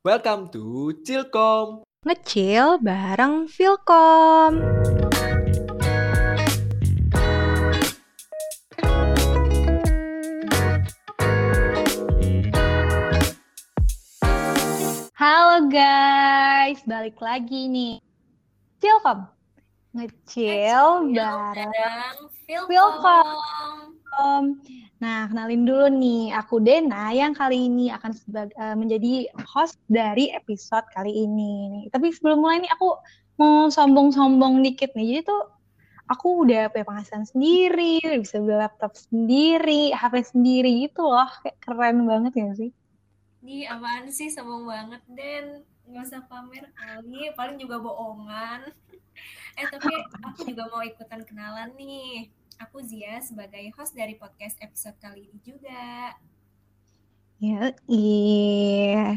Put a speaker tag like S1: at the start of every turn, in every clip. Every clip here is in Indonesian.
S1: Welcome to Chilkom.
S2: Ngecil bareng Vilkom. Halo guys, balik lagi nih. Chilkom. Ngecil bareng
S3: Vilkom.
S2: Vilkom. Nah, kenalin dulu nih, aku Dena yang kali ini akan eh, menjadi host dari episode kali ini. Tapi sebelum mulai nih aku mau sombong-sombong dikit nih. Jadi tuh aku udah punya penghasilan sendiri, udah bisa beli laptop sendiri, HP sendiri gitu loh. Kayak keren banget ya sih?
S3: Di apaan sih sombong banget Den nggak usah pamer kali paling juga bohongan eh tapi aku juga mau ikutan kenalan nih aku Zia sebagai host dari podcast episode kali ini juga
S2: Ya, iya.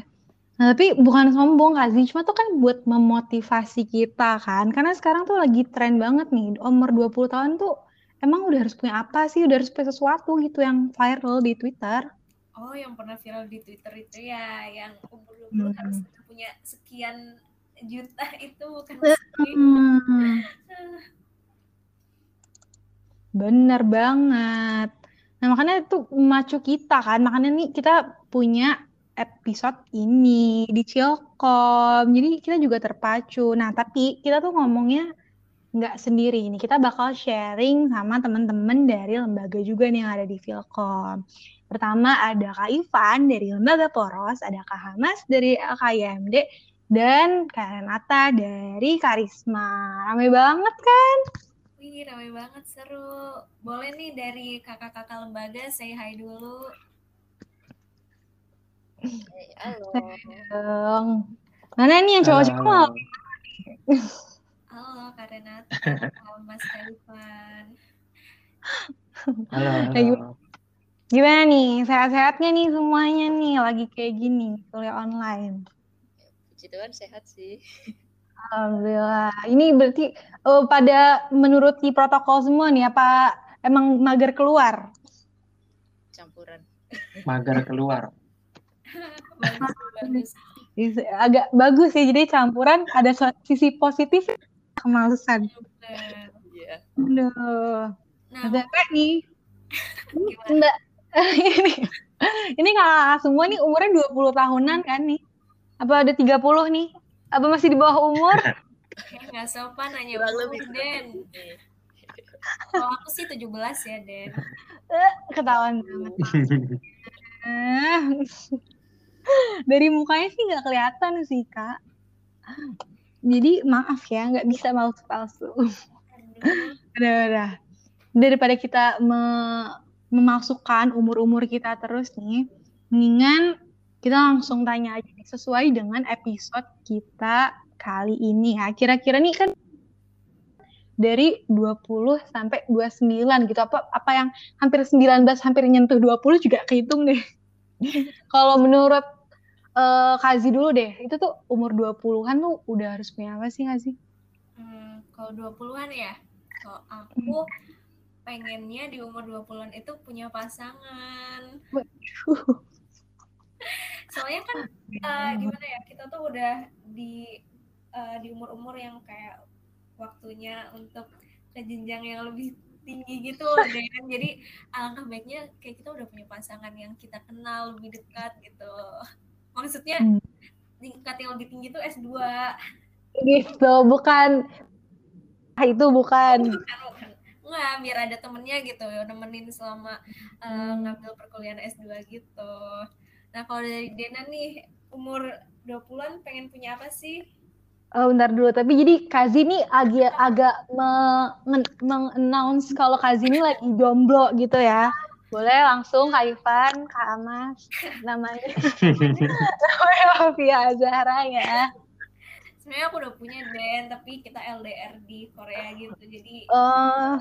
S2: Nah, tapi bukan sombong Kak Zee, cuma tuh kan buat memotivasi kita kan. Karena sekarang tuh lagi tren banget nih, umur 20 tahun tuh emang udah harus punya apa sih? Udah harus punya sesuatu gitu yang viral di Twitter.
S3: oh yang pernah viral di Twitter itu ya yang umur 20 harus
S2: Hmm.
S3: punya sekian juta itu bukan sih
S2: Hmm, bener banget. Nah, makanya itu memacu kita kan. Makanya nih kita punya episode ini di Cilkom. Jadi kita juga terpacu. Nah, tapi kita tuh ngomongnya nggak sendiri ini. Kita bakal sharing sama teman-teman dari lembaga juga nih yang ada di Vilkom. Pertama ada Kak Ivan dari Lembaga Poros, ada Kak Hamas dari LKIMD, dan Kak Renata dari Karisma. Rame banget kan?
S3: Wih, ramai banget seru. Boleh nih dari kakak-kakak lembaga say hi dulu.
S4: Halo.
S2: Mana nih yang cowok-cowok?
S3: Halo Kak Renata, halo Mas Kalifan.
S1: Halo, halo.
S2: Gimana nih? Sehat-sehatnya nih semuanya nih lagi kayak gini, kuliah online.
S4: Puji Tuhan sehat sih.
S2: Alhamdulillah. Ini berarti eh, pada menuruti protokol semua nih apa emang mager keluar?
S4: Campuran.
S1: Mager keluar.
S3: Bagus, bagus.
S2: Is- Agak bagus sih, jadi campuran ada sisi positif kemalasan.
S4: Iya.
S2: Aduh.
S3: Nah,
S2: Ada nih? Mbak, ini, ini kakak semua nih umurnya 20 tahunan kan nih? Apa ada 30 nih? Apa masih di bawah umur?
S3: Kayak nggak sopan nanya umur,
S4: lebih.
S3: Den. Kalau aku sih 17 ya, Den.
S2: Eh, Ketahuan banget. Eh, Dari mukanya sih nggak kelihatan sih, Kak. Jadi maaf ya, nggak bisa palsu-palsu. Udah, udah. Daripada kita me- memasukkan umur-umur kita terus nih, mendingan kita langsung tanya aja nih, sesuai dengan episode kita kali ini ya. Kira-kira nih kan dari 20 sampai 29 gitu. Apa apa yang hampir 19 hampir nyentuh 20 juga kehitung deh. Kalau menurut eh Kazi dulu deh, itu tuh umur 20-an tuh udah harus punya apa sih Kazi?
S3: hmm, kalau 20-an ya, kalau aku pengennya di umur 20-an itu punya pasangan. Soalnya kan eh, gimana ya, kita tuh udah di eh, di umur-umur yang kayak waktunya untuk ke jenjang yang lebih tinggi gitu Den. Jadi alangkah baiknya kayak kita udah punya pasangan yang kita kenal lebih dekat gitu. Maksudnya
S2: Hmm.
S3: tingkat yang lebih tinggi tuh S2.
S2: Gitu, bukan Ah, itu bukan.
S3: Bukan, bukan. Enggak, biar ada temennya gitu, nemenin selama eh, ngambil perkuliahan S2 gitu. Nah, kalau dari Dena nih, umur 20-an pengen punya apa sih?
S2: Oh, bentar dulu. Tapi jadi Kazi ini agak agak me- meng-announce kalau Kazi ini lagi jomblo gitu ya. Boleh langsung Kak Ivan, Kak Amas, namanya namanya Novia Azhara ya.
S3: Sebenarnya aku udah punya Den, tapi kita LDR di Korea gitu. Jadi
S2: Oh,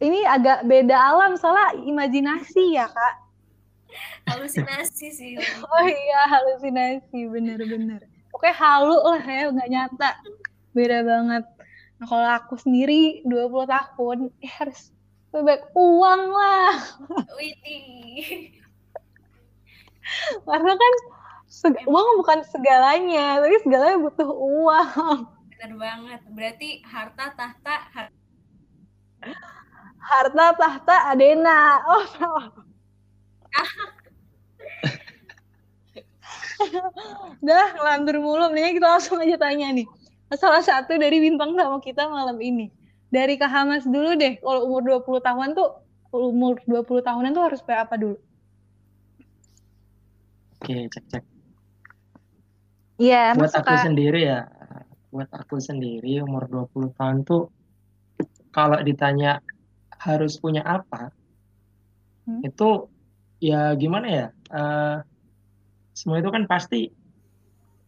S2: ini agak beda alam soalnya imajinasi ya Kak.
S3: Halusinasi sih.
S2: Oh iya halusinasi bener-bener. Pokoknya halu lah ya nggak nyata. Beda banget. Nah kalau aku sendiri 20 tahun ya harus banyak uang lah.
S3: Widih.
S2: Karena kan Seg- uang bukan segalanya, tapi segalanya butuh uang.
S3: Bener banget. Berarti harta tahta har-
S2: Harta tahta Adena. Oh, salah. Udah, ngelantur mulu. Mendingan kita langsung aja tanya nih. Salah satu dari bintang tamu kita malam ini. Dari Kak Hamas dulu deh. Kalau umur 20 tahunan tuh, umur 20 tahunan tuh harus kayak apa dulu?
S1: Oke, cek-cek.
S2: Iya,
S1: Buat aku sendiri ya, buat aku sendiri umur 20 tahun tuh kalau ditanya harus punya apa,
S2: Hmm.
S1: itu ya gimana ya? eh, semua itu kan pasti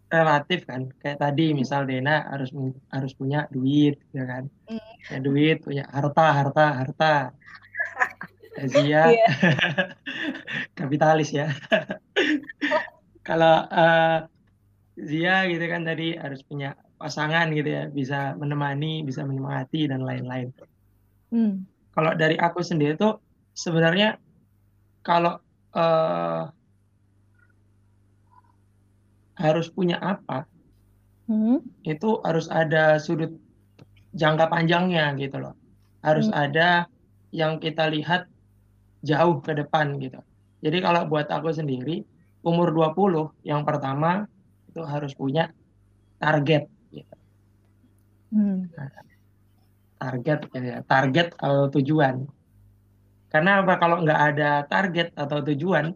S1: relatif kan. Kayak tadi misal Dena harus harus punya duit, ya kan?
S2: Hmm.
S1: Ya duit, punya harta, harta, harta. Zia
S2: Iya.
S1: kapitalis ya. Kalau eh, Zia gitu kan tadi harus punya pasangan gitu ya, bisa menemani, bisa menyemangati dan lain-lain.
S2: Hmm.
S1: Kalau dari aku sendiri tuh sebenarnya kalau eh, harus punya apa,
S2: Hmm.
S1: itu harus ada sudut jangka panjangnya gitu loh. Harus
S2: Hmm.
S1: ada yang kita lihat jauh ke depan gitu. Jadi kalau buat aku sendiri, umur 20 yang pertama itu harus punya target gitu.
S2: Hmm.
S1: Target gitu ya. Target atau tujuan. Karena apa kalau nggak ada target atau tujuan,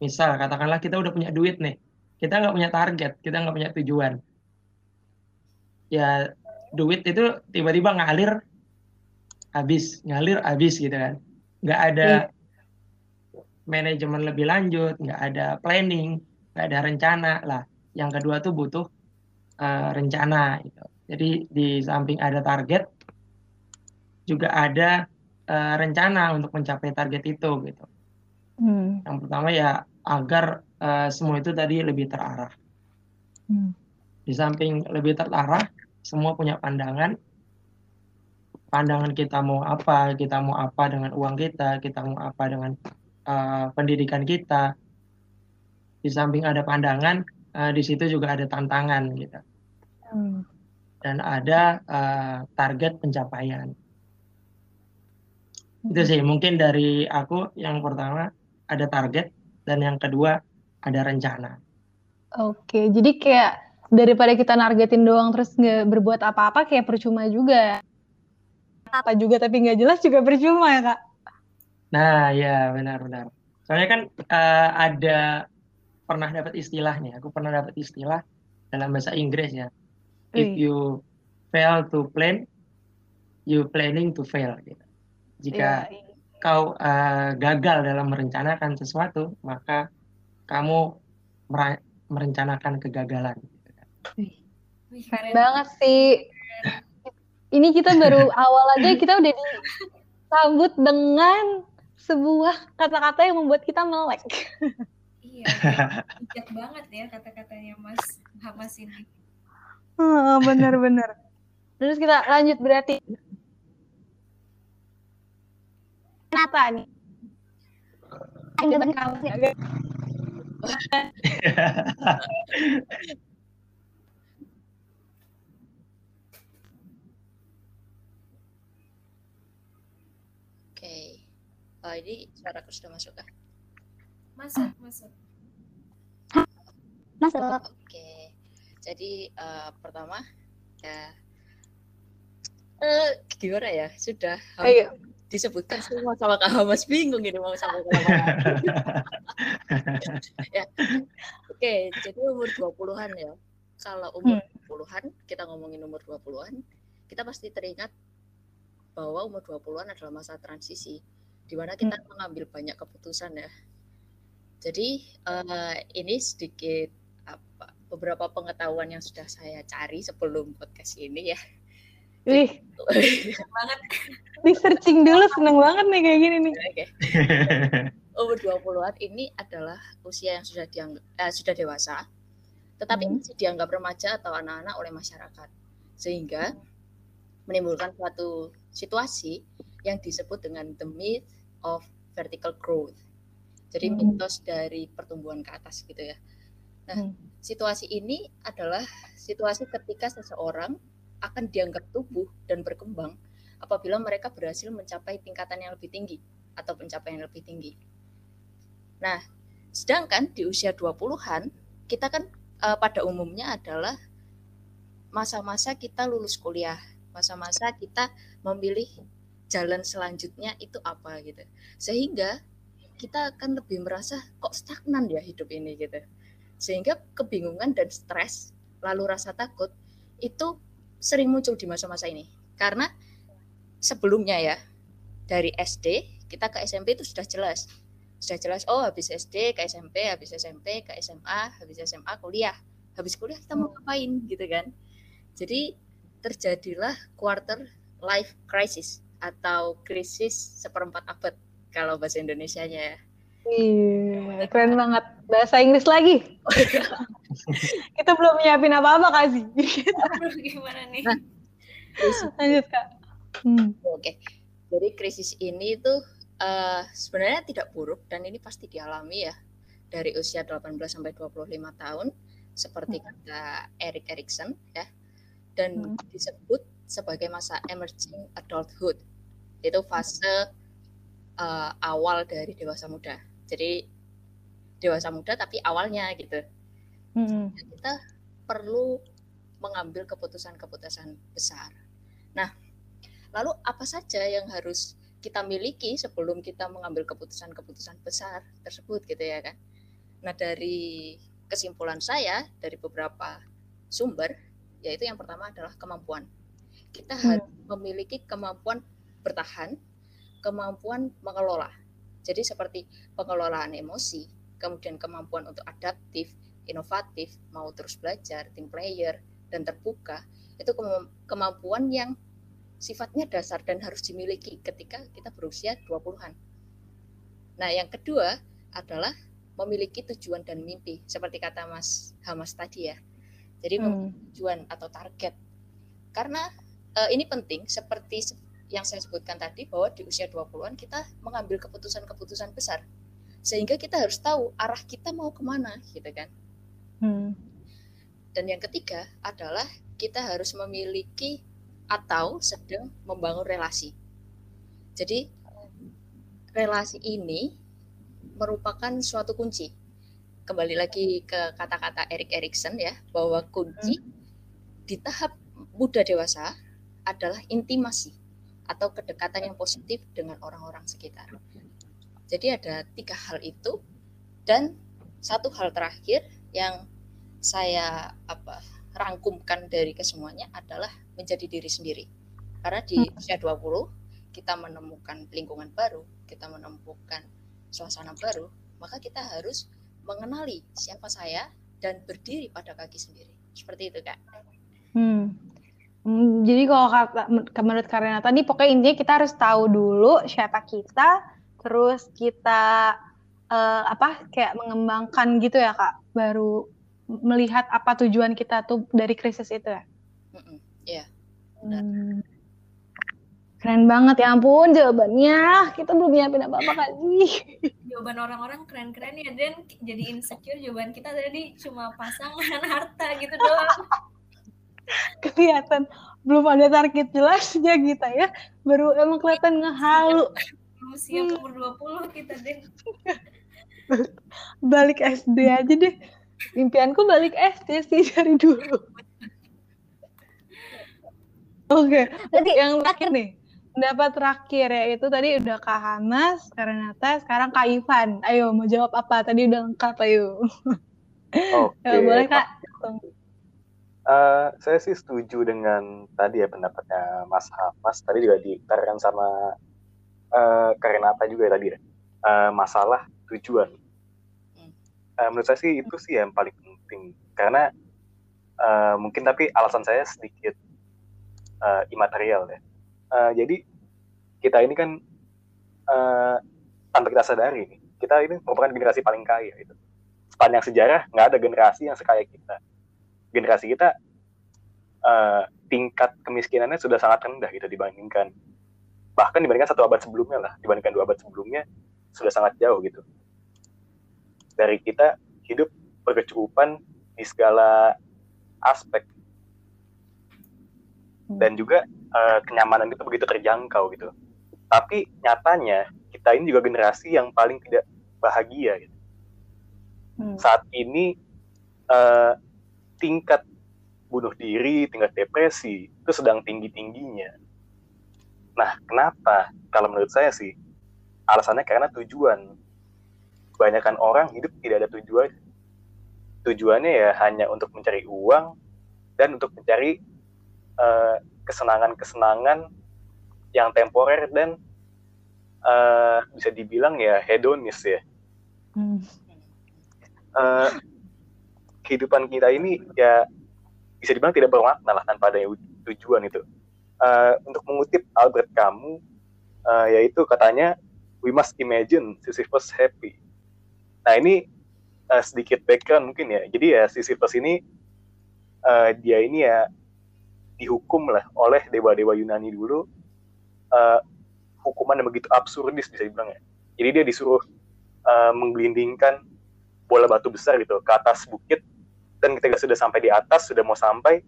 S1: misal katakanlah kita udah punya duit nih, kita nggak punya target, kita nggak punya tujuan. Ya duit itu tiba-tiba ngalir habis, ngalir habis gitu kan. Nggak ada
S2: Iya.
S1: manajemen lebih lanjut, nggak ada planning, nggak ada rencana lah. Yang kedua tuh butuh eh, rencana gitu. Jadi di samping ada target, juga ada eh, rencana untuk mencapai target itu gitu.
S2: Hmm.
S1: Yang pertama ya agar eh, semua itu tadi lebih terarah.
S2: Hmm.
S1: Di samping lebih terarah, semua punya pandangan. Pandangan kita mau apa, kita mau apa dengan uang kita, kita mau apa dengan eh, pendidikan kita. Di samping ada pandangan, eh, di situ juga ada tantangan gitu.
S2: Hmm.
S1: Dan ada eh, target pencapaian. Itu sih mungkin dari aku yang pertama ada target dan yang kedua ada rencana.
S2: Oke, jadi kayak daripada kita nargetin doang terus nggak berbuat apa-apa kayak percuma juga. Apa juga tapi nggak jelas juga percuma ya kak.
S1: Nah, ya benar-benar. Soalnya kan eh, ada pernah dapat istilah nih. Aku pernah dapat istilah dalam bahasa Inggris ya. If you fail to plan, you planning to fail. Gitu. Jika
S2: Iya,
S1: kau eh, gagal dalam merencanakan sesuatu, maka kamu merencanakan kegagalan. gitu kan.
S2: Wih, keren banget sih. Ini kita baru awal aja kita udah disambut dengan sebuah kata-kata yang membuat kita melek.
S3: Iya, bijak banget ya kata-katanya Mas Hamas ini.
S2: Heeh, Bener-bener. Terus kita lanjut berarti. Kenapa nih? Kamu sih agak
S4: Oke. Oh, ini suaraku sudah masuk kah?
S3: Masuk, masuk.
S2: masuk.
S4: Oke. Jadi eh, pertama ya eh gimana ya? Sudah hampir
S2: Ayo.
S4: Disebutkan semua sama Kak Hamas bingung ini mau sampai ke mana. ya. Oke, jadi umur 20-an ya. Kalau umur 20-an, kita ngomongin umur 20-an, kita pasti teringat bahwa umur 20-an adalah masa transisi di mana kita mengambil banyak keputusan ya. Jadi eh, ini sedikit apa beberapa pengetahuan yang sudah saya cari sebelum podcast ini ya.
S2: Wih,
S3: Banget.
S2: di searching dulu seneng banget nih kayak gini nih.
S4: Oke. Umur 20-an ini adalah usia yang sudah dianggap eh, sudah dewasa, tetapi
S2: Hmm.
S4: masih dianggap remaja atau anak-anak oleh masyarakat. Sehingga menimbulkan suatu situasi yang disebut dengan the myth of vertical growth. Jadi
S2: Hmm.
S4: mitos dari pertumbuhan ke atas gitu ya. Nah, hmm. situasi ini adalah situasi ketika seseorang akan dianggap tubuh dan berkembang apabila mereka berhasil mencapai tingkatan yang lebih tinggi atau pencapaian yang lebih tinggi. Nah, sedangkan di usia 20-an kita kan uh, pada umumnya adalah masa-masa kita lulus kuliah, masa-masa kita memilih jalan selanjutnya itu apa gitu. Sehingga kita akan lebih merasa kok stagnan ya hidup ini gitu. Sehingga kebingungan dan stres lalu rasa takut itu sering muncul di masa-masa ini. Karena sebelumnya ya dari SD kita ke SMP itu sudah jelas. Sudah jelas oh habis SD ke SMP, habis SMP ke SMA, habis SMA kuliah. Habis kuliah kita mau ngapain gitu kan. Jadi terjadilah quarter life crisis atau krisis seperempat abad kalau bahasa Indonesia-nya ya.
S2: Iya, keren banget. Bahasa Inggris lagi. Kita belum nyiapin apa-apa kasih.
S3: Gimana nih?
S2: Nah, lanjut kak.
S4: Hmm. Oke, jadi krisis ini itu uh, sebenarnya tidak buruk dan ini pasti dialami ya dari usia 18 sampai 25 tahun seperti hmm. kata Erik Erikson ya dan hmm. disebut sebagai masa emerging adulthood itu fase uh, awal dari dewasa muda jadi dewasa muda tapi awalnya gitu hmm. kita perlu mengambil keputusan-keputusan besar nah lalu apa saja yang harus kita miliki sebelum kita mengambil keputusan-keputusan besar tersebut gitu ya kan nah dari kesimpulan saya dari beberapa sumber yaitu yang pertama adalah kemampuan. Kita hmm. harus memiliki kemampuan bertahan, kemampuan mengelola. Jadi seperti pengelolaan emosi, kemudian kemampuan untuk adaptif, inovatif, mau terus belajar, tim player, dan terbuka, itu kemampuan yang sifatnya dasar dan harus dimiliki ketika kita berusia 20-an. Nah, yang kedua adalah memiliki tujuan dan mimpi, seperti kata Mas Hamas tadi ya. Jadi hmm. tujuan atau target. Karena uh, ini penting seperti yang saya sebutkan tadi bahwa di usia 20-an kita mengambil keputusan-keputusan besar. Sehingga kita harus tahu arah kita mau ke mana gitu kan. Hmm. Dan yang ketiga adalah kita harus memiliki atau sedang membangun relasi. Jadi relasi ini merupakan suatu kunci kembali lagi ke kata-kata Erik Erikson ya bahwa kunci hmm. di tahap muda dewasa adalah intimasi atau kedekatan yang positif dengan orang-orang sekitar. Jadi ada tiga hal itu dan satu hal terakhir yang saya apa rangkumkan dari kesemuanya adalah menjadi diri sendiri. Karena di hmm. usia 20 kita menemukan lingkungan baru, kita menemukan suasana baru, maka kita harus mengenali siapa saya dan berdiri pada kaki sendiri. Seperti itu, Kak.
S2: Hmm. Hmm jadi kalau kata menurut Karina tadi pokoknya intinya kita harus tahu dulu siapa kita, terus kita uh, apa kayak mengembangkan gitu ya kak, baru melihat apa tujuan kita tuh dari krisis itu ya.
S4: Iya.
S2: Hmm. Keren banget ya ampun jawabannya. Kita belum nyiapin apa-apa kak sih
S3: jawaban orang-orang keren-keren ya dan jadi insecure jawaban kita tadi cuma pasangan harta gitu doang
S2: kelihatan belum ada target jelasnya kita ya baru emang kelihatan ngehalu
S3: belum siap hmm. umur 20 kita deh
S2: balik SD aja deh impianku balik SD sih dari dulu oke okay. yang terakhir nih pendapat terakhir ya itu tadi udah Kak Hamas, Kak Renata, sekarang Kak Ivan. Ayo mau jawab apa? Tadi udah lengkap ayo.
S5: Oke. Okay.
S2: ya, boleh Kak.
S5: Uh, saya sih setuju dengan tadi ya pendapatnya Mas Hamas. Tadi juga diterangkan sama uh, Kak Renata juga ya tadi ya. Uh, masalah tujuan. Uh, menurut saya sih itu sih yang paling penting karena uh, mungkin tapi alasan saya sedikit uh, imaterial ya uh, jadi kita ini kan uh, tanpa kita sadari kita ini merupakan generasi paling kaya itu sepanjang sejarah nggak ada generasi yang sekaya kita generasi kita uh, tingkat kemiskinannya sudah sangat rendah gitu dibandingkan bahkan dibandingkan satu abad sebelumnya lah dibandingkan dua abad sebelumnya sudah sangat jauh gitu dari kita hidup berkecukupan di segala aspek
S2: Hmm.
S5: dan juga uh, kenyamanan itu begitu terjangkau gitu. Tapi nyatanya kita ini juga generasi yang paling tidak bahagia gitu.
S2: Hmm.
S5: Saat ini uh, tingkat bunuh diri, tingkat depresi itu sedang tinggi-tingginya. Nah, kenapa? Kalau menurut saya sih alasannya karena tujuan. Kebanyakan orang hidup tidak ada tujuan. Tujuannya ya hanya untuk mencari uang dan untuk mencari uh, kesenangan-kesenangan yang temporer dan uh, bisa dibilang ya hedonis ya.
S2: Hmm.
S5: Uh, kehidupan kita ini ya bisa dibilang tidak bermakna lah tanpa ada tujuan itu. Uh, untuk mengutip Albert Camus, uh, yaitu katanya we must imagine Sisyphus happy. Nah ini uh, sedikit background mungkin ya. Jadi ya Sisyphus ini uh, dia ini ya dihukum lah oleh dewa-dewa Yunani dulu uh, hukuman yang begitu absurdis bisa dibilang ya. Jadi dia disuruh uh, menggelindingkan bola batu besar gitu ke atas bukit dan ketika sudah sampai di atas sudah mau sampai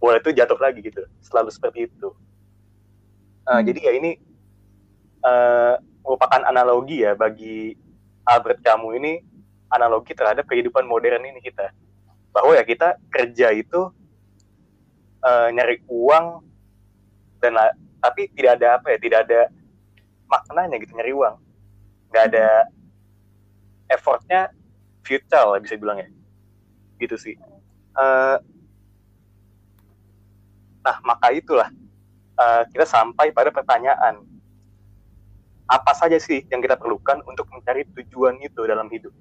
S5: bola itu jatuh lagi gitu selalu seperti itu. Uh, hmm. Jadi ya ini uh, merupakan analogi ya bagi Albert Camus ini analogi terhadap kehidupan modern ini kita bahwa ya kita kerja itu uh, nyari uang dan tapi tidak ada apa ya tidak ada maknanya gitu nyari uang nggak ada effortnya futile bisa bilang ya gitu sih. Uh, nah maka itulah uh, kita sampai pada pertanyaan apa saja sih yang kita perlukan untuk mencari tujuan itu dalam hidup?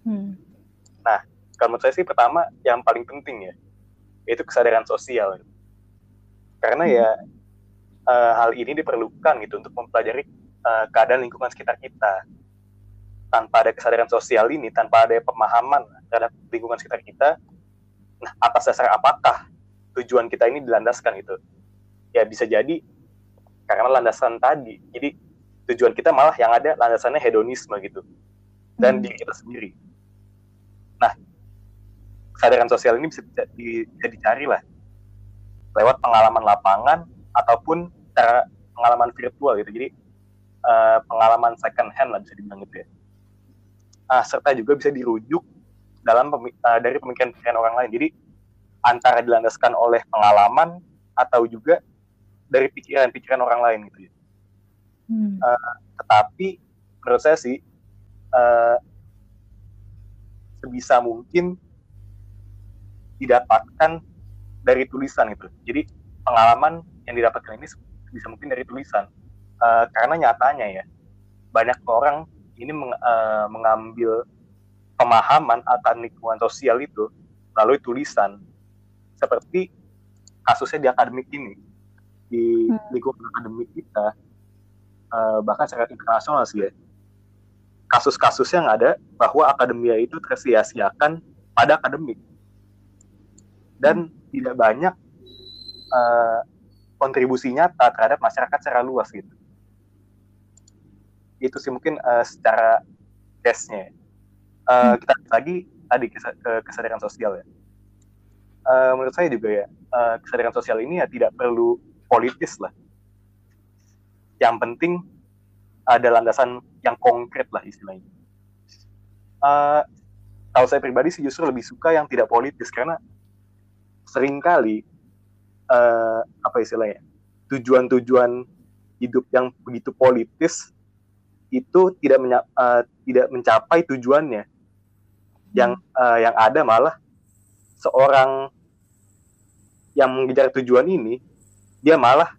S5: Hmm. nah kalau menurut saya sih pertama yang paling penting ya yaitu kesadaran sosial. Karena ya uh, hal ini diperlukan gitu untuk mempelajari uh, keadaan lingkungan sekitar kita. Tanpa ada kesadaran sosial ini tanpa ada pemahaman terhadap lingkungan sekitar kita nah atas dasar apakah tujuan kita ini dilandaskan itu ya bisa jadi karena landasan tadi. Jadi tujuan kita malah yang ada landasannya hedonisme gitu. Dan hmm. diri kita sendiri. Nah kesadaran sosial ini bisa, bisa dicari lah. Lewat pengalaman lapangan ataupun cara pengalaman virtual gitu. Jadi uh, pengalaman second hand lah bisa dibilang gitu ya. Uh, serta juga bisa dirujuk dalam uh, dari pemikiran-pemikiran orang lain jadi antara dilandaskan oleh pengalaman atau juga dari pikiran-pikiran orang lain gitu ya hmm. uh, tetapi menurut saya sih uh, sebisa mungkin didapatkan dari tulisan itu. Jadi pengalaman yang didapatkan ini bisa mungkin dari tulisan. Uh, karena nyatanya ya banyak orang ini meng, uh, mengambil pemahaman akan lingkungan sosial itu melalui tulisan. Seperti kasusnya di akademik ini di hmm. lingkungan akademik kita uh, bahkan secara internasional sih ya kasus-kasus yang ada bahwa akademia itu tersia-siakan pada akademik dan tidak banyak uh, kontribusi nyata terhadap masyarakat secara luas gitu. Itu sih mungkin uh, secara case-nya. Uh, kita lagi tadi ke kesadaran sosial ya. Uh, menurut saya juga ya uh, kesadaran sosial ini ya tidak perlu politis lah. Yang penting ada landasan yang konkret lah istilahnya. Uh, kalau saya pribadi sih justru lebih suka yang tidak politis karena sering kali uh, apa istilahnya tujuan-tujuan hidup yang begitu politis itu tidak uh, tidak mencapai tujuannya yang uh, yang ada malah seorang yang mengejar tujuan ini dia malah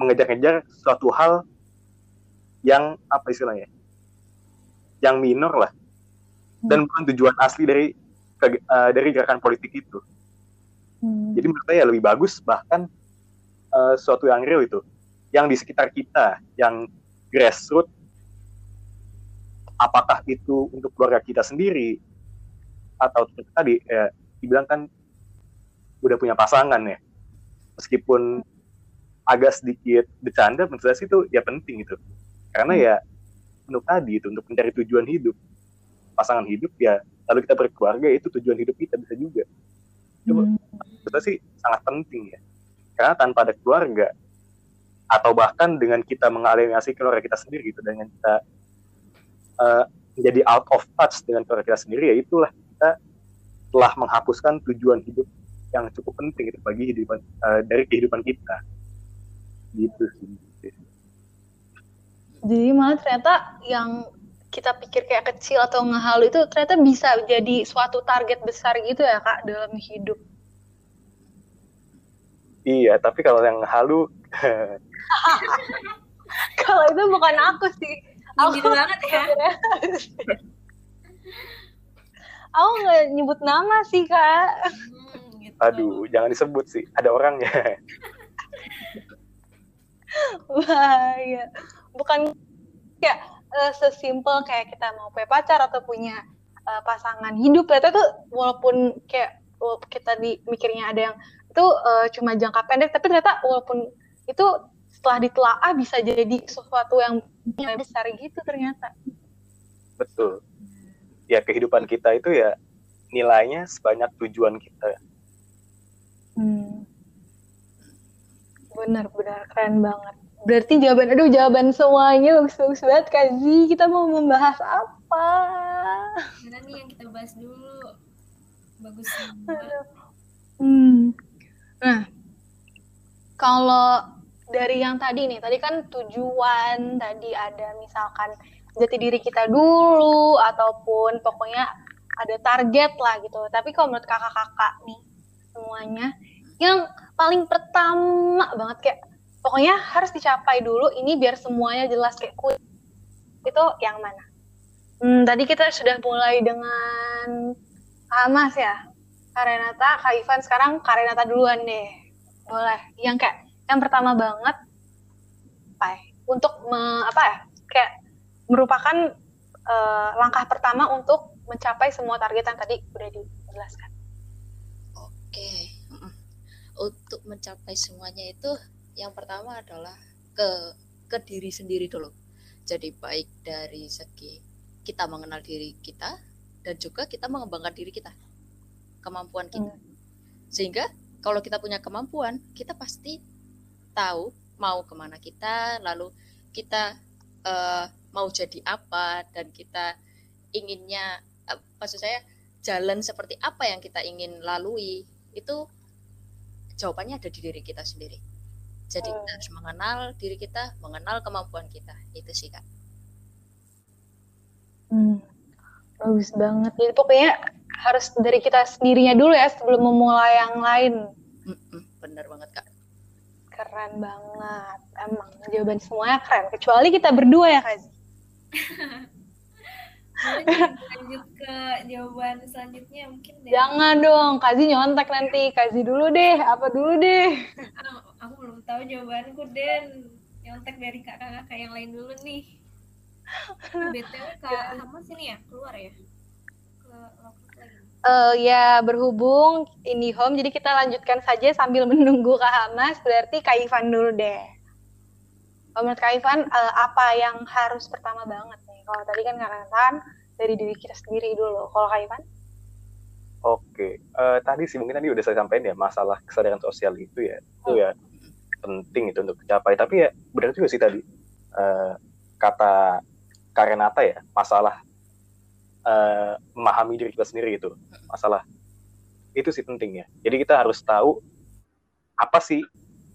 S5: mengejar-ngejar suatu hal yang apa istilahnya yang minor lah. Dan bukan tujuan asli dari uh, dari gerakan politik itu. Hmm. Jadi menurut saya lebih bagus bahkan uh, suatu yang real itu, yang di sekitar kita, yang grassroots, apakah itu untuk keluarga kita sendiri atau tadi ya dibilang kan udah punya pasangan ya, meskipun agak sedikit bercanda menurut saya sih itu ya penting itu, karena hmm. ya untuk tadi itu untuk mencari tujuan hidup, pasangan hidup ya lalu kita berkeluarga itu tujuan hidup kita bisa juga. Coba,
S2: Hmm.
S5: kita sih sangat penting ya. Karena tanpa ada keluarga atau bahkan dengan kita mengalienasi keluarga kita sendiri gitu dengan kita eh, menjadi out of touch dengan keluarga kita sendiri ya itulah kita telah menghapuskan tujuan hidup yang cukup penting itu bagi kehidupan eh, dari kehidupan kita gitu sih
S2: Jadi malah ternyata yang kita pikir kayak kecil atau ngehalu itu ternyata bisa jadi suatu target besar gitu ya kak dalam hidup.
S5: iya tapi kalau yang halu
S2: Kalau itu bukan aku sih. Aku
S3: Nyindir banget ya.
S2: Aku nggak nyebut nama sih kak.
S3: Hmm, gitu.
S5: aduh jangan disebut sih ada orangnya
S2: Wah, iya. Bukan kayak eh, sesimpel kayak kita mau punya pacar atau punya eh, pasangan hidup. Ternyata tuh walaupun kayak walaupun kita di mikirnya ada yang itu eh, cuma jangka pendek, tapi ternyata walaupun itu setelah ditelaah bisa jadi sesuatu yang yang besar gitu ternyata.
S5: betul ya kehidupan kita itu ya nilainya sebanyak tujuan kita
S2: Hmm. Benar-benar keren banget. Berarti jawaban, aduh jawaban semuanya bagus-bagus banget Kazi. Kita mau membahas apa?
S3: Mana nih yang kita bahas dulu? Bagus semua.
S2: Hmm. Nah, kalau dari yang tadi nih, tadi kan tujuan, tadi ada misalkan jati diri kita dulu, ataupun pokoknya ada target lah gitu. Tapi kalau menurut kakak-kakak nih, semuanya, yang paling pertama banget kayak, pokoknya harus dicapai dulu, ini biar semuanya jelas kayak kuy. Itu yang mana? Hmm, tadi kita sudah mulai dengan Hamas ya, Kak Renata, Kak Ivan sekarang Kak Renata duluan deh. Boleh. Yang kayak yang pertama banget apa ya? Untuk me- apa ya? Kayak merupakan eh, langkah pertama untuk mencapai semua target yang tadi udah dijelaskan.
S4: Oke. Untuk mencapai semuanya itu yang pertama adalah ke ke diri sendiri dulu. Jadi baik dari segi kita mengenal diri kita dan juga kita mengembangkan diri kita. Kemampuan kita. Sehingga kalau kita punya kemampuan, kita pasti tahu mau ke mana kita, lalu kita eh, mau jadi apa dan kita inginnya eh, maksud saya jalan seperti apa yang kita ingin lalui itu jawabannya ada di diri kita sendiri. Jadi kita harus mengenal diri kita, mengenal kemampuan kita. Itu sih kak.
S2: Hmm, bagus banget. Jadi pokoknya harus dari kita sendirinya dulu ya sebelum memulai yang lain.
S4: Bener banget kak.
S2: Keren banget. Emang jawaban semuanya keren. Kecuali kita berdua ya Kak.
S3: Lanjut ke jawaban selanjutnya mungkin deh.
S2: Jangan dong, Kazi nyontek nanti. Kazi dulu deh, apa dulu deh.
S3: Ah, aku belum tahu jawabanku Den. Nyontek dari kakak-kakak yang lain dulu nih. BTW Kak Hamas ini ya keluar ya? Ke loket lagi.
S2: Eh ya berhubung ini home, jadi kita lanjutkan saja sambil menunggu Kak Hamas. Berarti Kak Ivan dulu deh. Menurut Kak Ivan, eh, apa yang harus pertama banget nih? Kalau tadi kan Kak dari diri kita sendiri dulu. Kalau Kak Ivan?
S5: Oke, eh, tadi sih mungkin tadi udah saya sampaikan ya masalah kesadaran sosial itu ya, itu ya penting itu untuk dicapai. Tapi ya benar juga sih tadi eh, kata Karenata ya masalah eh, memahami diri kita sendiri itu masalah itu sih penting ya. Jadi kita harus tahu apa sih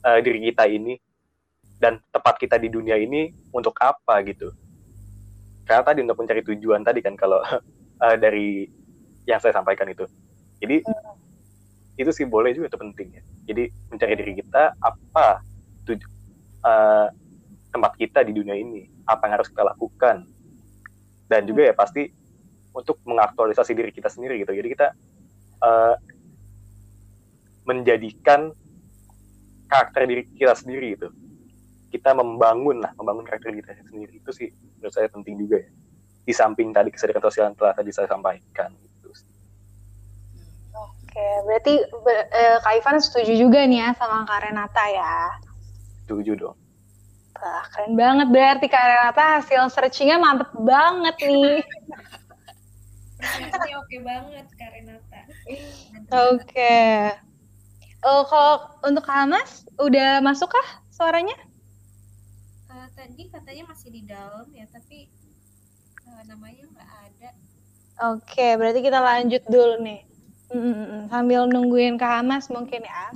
S5: eh, diri kita ini dan tempat kita di dunia ini untuk apa gitu. Karena tadi untuk mencari tujuan tadi kan kalau eh, dari yang saya sampaikan itu. Jadi itu sih boleh juga itu penting ya. Jadi mencari diri kita apa tuju, eh, tempat kita di dunia ini, apa yang harus kita lakukan, dan juga ya pasti untuk mengaktualisasi diri kita sendiri gitu. Jadi kita eh, menjadikan karakter diri kita sendiri gitu. Kita membangun lah, membangun karakter kita sendiri itu sih menurut saya penting juga ya. Di samping tadi kesadaran sosial yang telah tadi saya sampaikan. Gitu.
S2: Oke, berarti be- eh, Kak Ivan setuju juga nih ya sama Kak Renata ya.
S5: Setuju dong.
S2: Wah, keren banget berarti Kak Renata hasil searchingnya mantep banget nih.
S3: oke banget Kak Renata.
S2: Oke. Oh, kalau untuk Kak Hamas, udah masuk kah suaranya?
S3: Tadi katanya masih di dalam ya, tapi eh, namanya nggak ada.
S2: Oke, berarti kita lanjut dulu nih. Mm-mm, sambil nungguin Kak Hamas mungkin ya.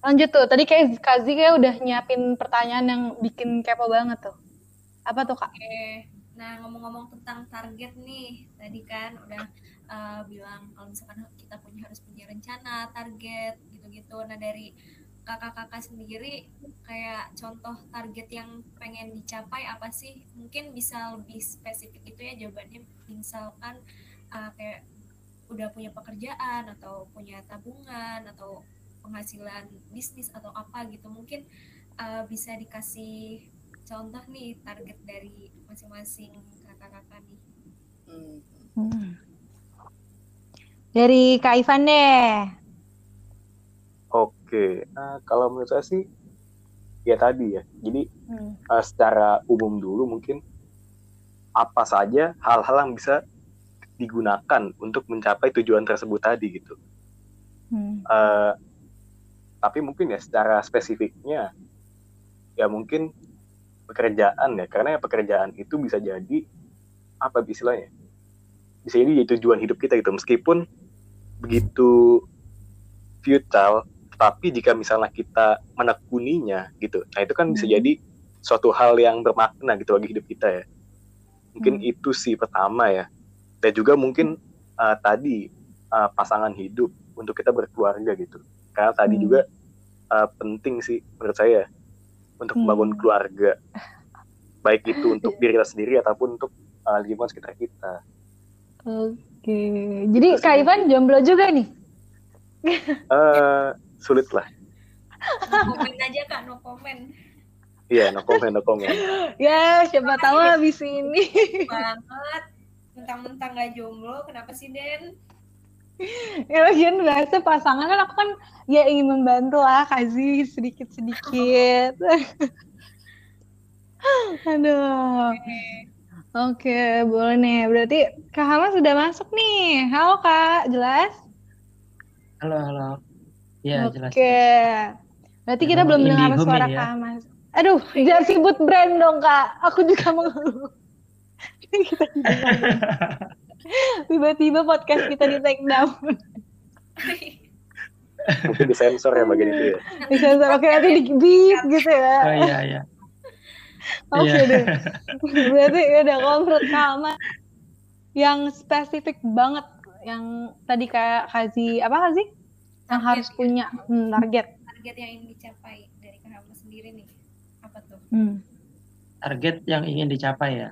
S2: Lanjut tuh, tadi kayak Kazi kayak udah nyiapin pertanyaan yang bikin kepo banget tuh. Apa tuh Kak?
S3: Oke, nah ngomong-ngomong tentang target nih, tadi kan udah eh, bilang kalau misalkan kita punya harus punya rencana, target gitu-gitu. Nah dari kakak-kakak sendiri kayak contoh target yang pengen dicapai apa sih? Mungkin bisa lebih spesifik itu ya jawabannya. Misalkan uh, kayak udah punya pekerjaan atau punya tabungan atau penghasilan bisnis atau apa gitu mungkin uh, bisa dikasih contoh nih target dari masing-masing kakak-kakak nih
S4: Hmm.
S2: Hmm. Dari Kak Ivan deh.
S5: Oke, nah, kalau menurut saya sih ya tadi ya. Jadi
S2: Hmm.
S5: eh, secara umum dulu mungkin apa saja hal-hal yang bisa digunakan untuk mencapai tujuan tersebut tadi gitu.
S2: Hmm.
S5: Eh, tapi mungkin ya secara spesifiknya ya mungkin pekerjaan ya karena ya pekerjaan itu bisa jadi apa istilahnya bisa jadi tujuan hidup kita gitu meskipun begitu futile tapi jika misalnya kita menekuninya gitu nah itu kan bisa
S2: Hmm.
S5: jadi suatu hal yang bermakna gitu bagi hidup kita ya mungkin
S2: Hmm.
S5: itu sih pertama ya dan juga mungkin uh, tadi uh, pasangan hidup untuk kita berkeluarga gitu karena tadi
S2: Hmm.
S5: juga uh, penting sih menurut saya untuk
S2: Hmm.
S5: membangun keluarga baik itu untuk diri kita sendiri ataupun untuk uh, lingkungan sekitar kita
S2: Oke. Jadi
S5: Itu sih
S2: Kak Ivan jomblo juga nih?
S5: Eh, sulit lah
S3: comment aja kak no comment
S5: iya no comment no comment
S2: Ya, siapa tahu habis ini.
S3: banget mentang-mentang gak jomblo kenapa sih Den
S2: ya lagian biasa pasangan kan aku kan ya ingin membantu lah kasih sedikit-sedikit. Aduh. Oke, boleh nih. Berarti Kak Hama sudah masuk nih. Halo Kak, jelas?
S1: Halo, halo. Iya, jelas.
S2: Oke. Berarti kita belum
S1: Indihome
S2: suara
S1: ya.
S2: Kak Hamas. Aduh, jangan sebut brand dong Kak. Aku juga mengeluh. kita tiba-tiba podcast kita di take down.
S5: mungkin disensor ya bagian itu ya
S2: Disensor. Oke, nanti di beat gitu ya.
S1: Oh iya, iya.
S2: Oke
S1: Iya.
S2: deh. Berarti ya udah kalau menurut yang spesifik banget yang tadi kayak Kazi apa Kazi? Yang
S3: Target
S2: harus
S3: ya.
S2: punya hmm, target.
S3: target yang ingin dicapai dari Hama sendiri nih apa tuh
S2: Hmm.
S1: Target yang ingin dicapai ya.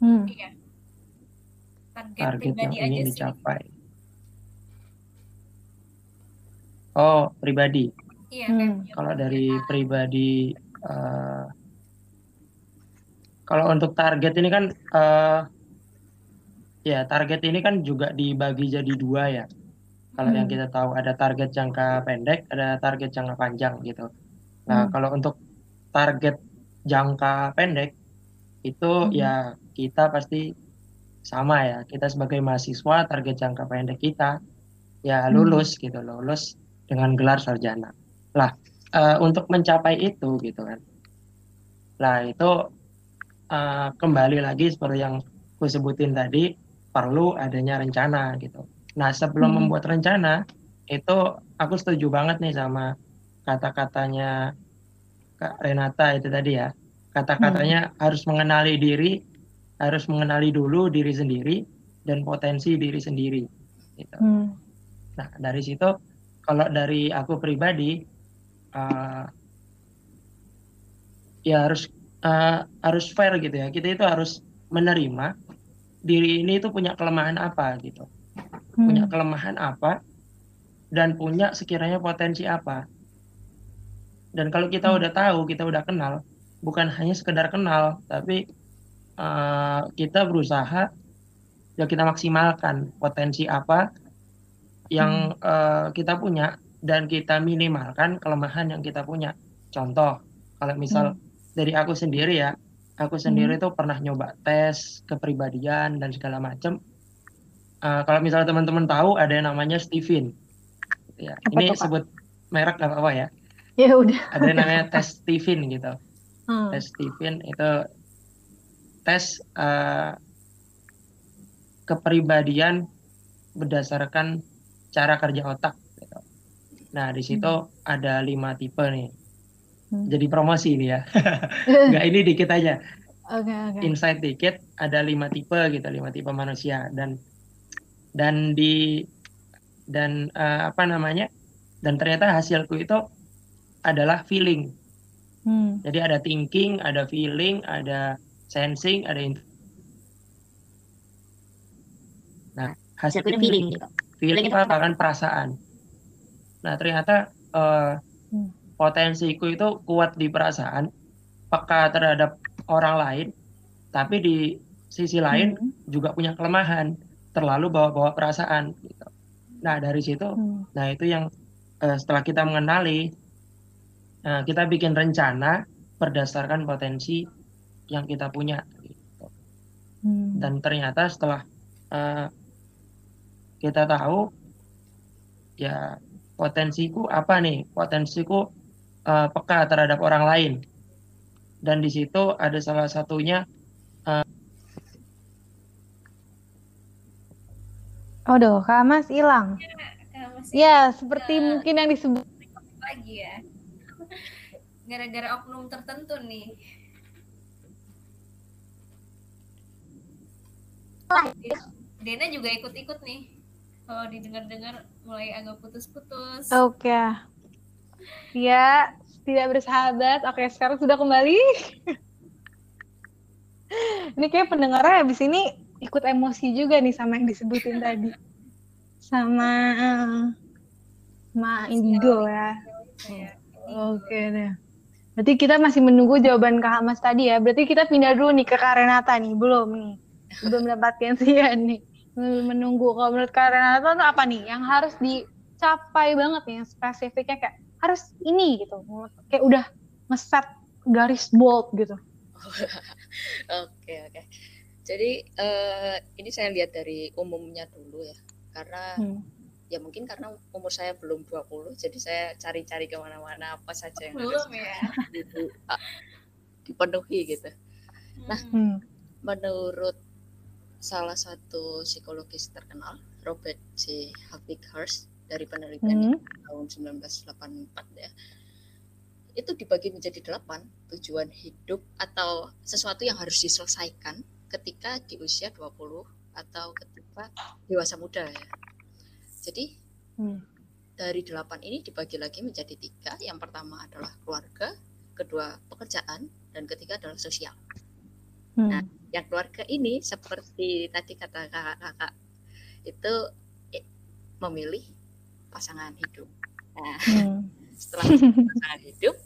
S2: Hmm.
S3: iya target,
S1: Target yang
S3: pribadi aja
S1: ingin
S3: sih
S1: dicapai. Oh, pribadi.
S3: iya
S2: Hmm.
S3: kayak punya
S1: Kalau dari pribadi, eh, kalau untuk target ini kan, eh, ya target ini kan juga dibagi jadi dua ya. Kalau yang
S2: Hmm.
S1: kita tahu ada target jangka pendek, ada target jangka panjang gitu. Nah,
S2: Hmm.
S1: kalau untuk target jangka pendek itu
S2: Hmm.
S1: ya kita pasti sama ya. Kita sebagai mahasiswa target jangka pendek kita ya
S2: Hmm.
S1: lulus gitu, lulus dengan gelar sarjana. Lah, eh, untuk mencapai itu gitu kan. Lah itu eh, kembali lagi seperti yang gue sebutin tadi perlu adanya rencana gitu. Nah sebelum
S2: Hmm.
S1: membuat rencana itu aku setuju banget nih sama kata-katanya Kak Renata itu tadi ya. Kata-katanya harus mengenali diri, harus mengenali dulu diri sendiri dan potensi diri sendiri. Gitu.
S2: Hmm.
S1: Nah, dari situ kalau dari aku pribadi eh, ya harus eh, harus fair gitu ya. Kita itu harus menerima diri ini itu punya kelemahan apa gitu. Punya
S2: Hmm.
S1: kelemahan apa dan punya sekiranya potensi apa. Dan kalau kita
S2: Hmm.
S1: udah tahu, kita udah kenal, bukan hanya sekedar kenal, tapi eh, kita berusaha ya kita maksimalkan potensi apa yang eh, kita punya dan kita minimalkan kelemahan yang kita punya. Contoh, kalau misal dari aku sendiri ya, aku sendiri tuh pernah nyoba tes kepribadian dan segala macam. Uh, kalau misalnya teman-teman tahu ada yang namanya Steven. Ya,
S2: Apa
S1: ini
S2: Pak?
S1: sebut merek nggak apa-apa ya.
S2: Ya udah.
S1: Ada yang namanya tes Steven gitu.
S2: Hmm.
S1: Tes Steven itu tes uh, kepribadian berdasarkan cara kerja otak. Gitu. Nah di situ ada lima tipe nih.
S2: Hmm.
S1: Jadi promosi ini ya. Nggak ini dikit aja.
S2: Oke oke.
S1: insight dikit ada lima tipe gitu lima tipe manusia dan dan di dan eh, apa namanya dan ternyata hasilku itu adalah feeling
S2: Hmm.
S1: jadi ada thinking ada feeling ada sensing ada in- nah hasilnya
S6: feeling gitu.
S1: feeling
S6: itu
S1: itu apa kan perasaan nah ternyata eh,
S2: Hmm.
S1: potensiku itu kuat di perasaan peka terhadap orang lain tapi di sisi lain
S2: Hmm.
S1: juga punya kelemahan terlalu bawa-bawa perasaan gitu. Nah dari situ,
S2: Hmm.
S1: nah itu yang eh, setelah kita mengenali, nah, kita bikin rencana berdasarkan potensi yang kita punya. gitu.
S2: Hmm.
S1: Dan ternyata setelah eh, kita tahu, ya potensiku apa nih? Potensiku eh, peka terhadap orang lain. Dan di situ ada salah satunya
S2: Aduh, Kak Mas hilang.
S3: Nah, masih
S2: Ya, seperti mungkin yang disebut.
S3: lagi ya. Gara-gara oknum tertentu nih. Dena juga ikut-ikut nih. Kalau didengar-dengar mulai agak putus-putus.
S2: Oke. Ya, tidak bersahabat. Oke, sekarang sudah kembali. ini kayak pendengarnya habis ini ikut emosi juga nih sama yang disebutin tadi. Sama eh, sama Indigo ya.
S3: Ya,
S2: Oke deh. Berarti kita masih menunggu jawaban Kak Hamas tadi ya. Berarti kita pindah dulu nih ke Kak Renata nih. Belum nih. Belum mendapatkan sian nih. Menunggu. Kalau menurut Kak Renata tuh apa nih? Yang harus dicapai banget nih. Yang spesifiknya kayak harus ini gitu. Kayak udah ngeset garis bold gitu.
S4: Oke oke. Jadi eh, ini saya lihat dari umumnya dulu ya. Karena
S2: Hmm.
S4: ya mungkin karena umur saya belum 20 jadi saya cari-cari ke mana-mana apa saja yang harus
S3: Belum ya.
S4: di- ah, dipenuhi gitu. Nah,
S3: Hmm.
S2: Hmm.
S4: menurut salah satu psikologis terkenal Robert C. Hurst dari penelitian
S2: Hmm.
S4: tahun 1984 ya itu dibagi menjadi delapan tujuan hidup atau sesuatu yang harus diselesaikan ketika di usia 20 atau ketika dewasa muda ya. Jadi
S2: Hmm.
S4: dari delapan ini dibagi lagi menjadi tiga. Yang pertama adalah keluarga, kedua pekerjaan, dan ketiga adalah sosial.
S2: Hmm.
S4: Nah, yang keluarga ini seperti tadi kata kakak-kakak itu eh, memilih pasangan hidup. Nah,
S2: Hmm.
S4: setelah pasangan hidup,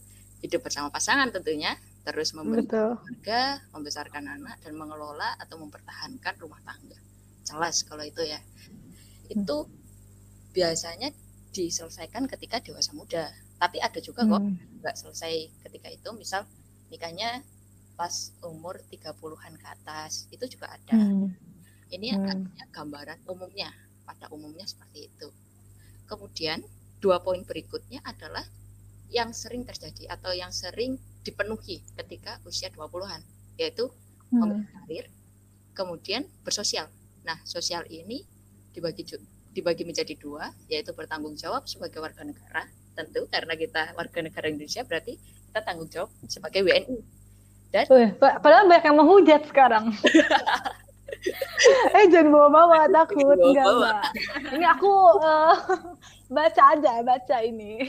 S4: hidup bersama pasangan tentunya, terus membentuk
S2: Betul.
S4: keluarga, membesarkan anak dan mengelola atau mempertahankan rumah tangga. Jelas kalau itu ya. Itu biasanya diselesaikan ketika dewasa muda. Tapi ada juga kok
S2: Hmm.
S4: nggak selesai ketika itu, misal nikahnya pas umur 30-an ke atas, itu juga ada.
S2: Hmm.
S4: Ini
S2: Hmm.
S4: artinya gambaran umumnya, pada umumnya seperti itu. Kemudian dua poin berikutnya adalah yang sering terjadi atau yang sering dipenuhi ketika usia 20-an, yaitu
S2: Hmm.
S4: memilih karir, kemudian bersosial. Nah, sosial ini dibagi dibagi menjadi dua, yaitu bertanggung jawab sebagai warga negara, tentu karena kita warga negara Indonesia berarti kita tanggung jawab sebagai WNI.
S2: Wih, pa- padahal banyak yang menghujat sekarang. eh jangan bawa-bawa takut enggak
S4: Bawa-bawa.
S2: enggak. Ini aku eh, baca aja baca ini.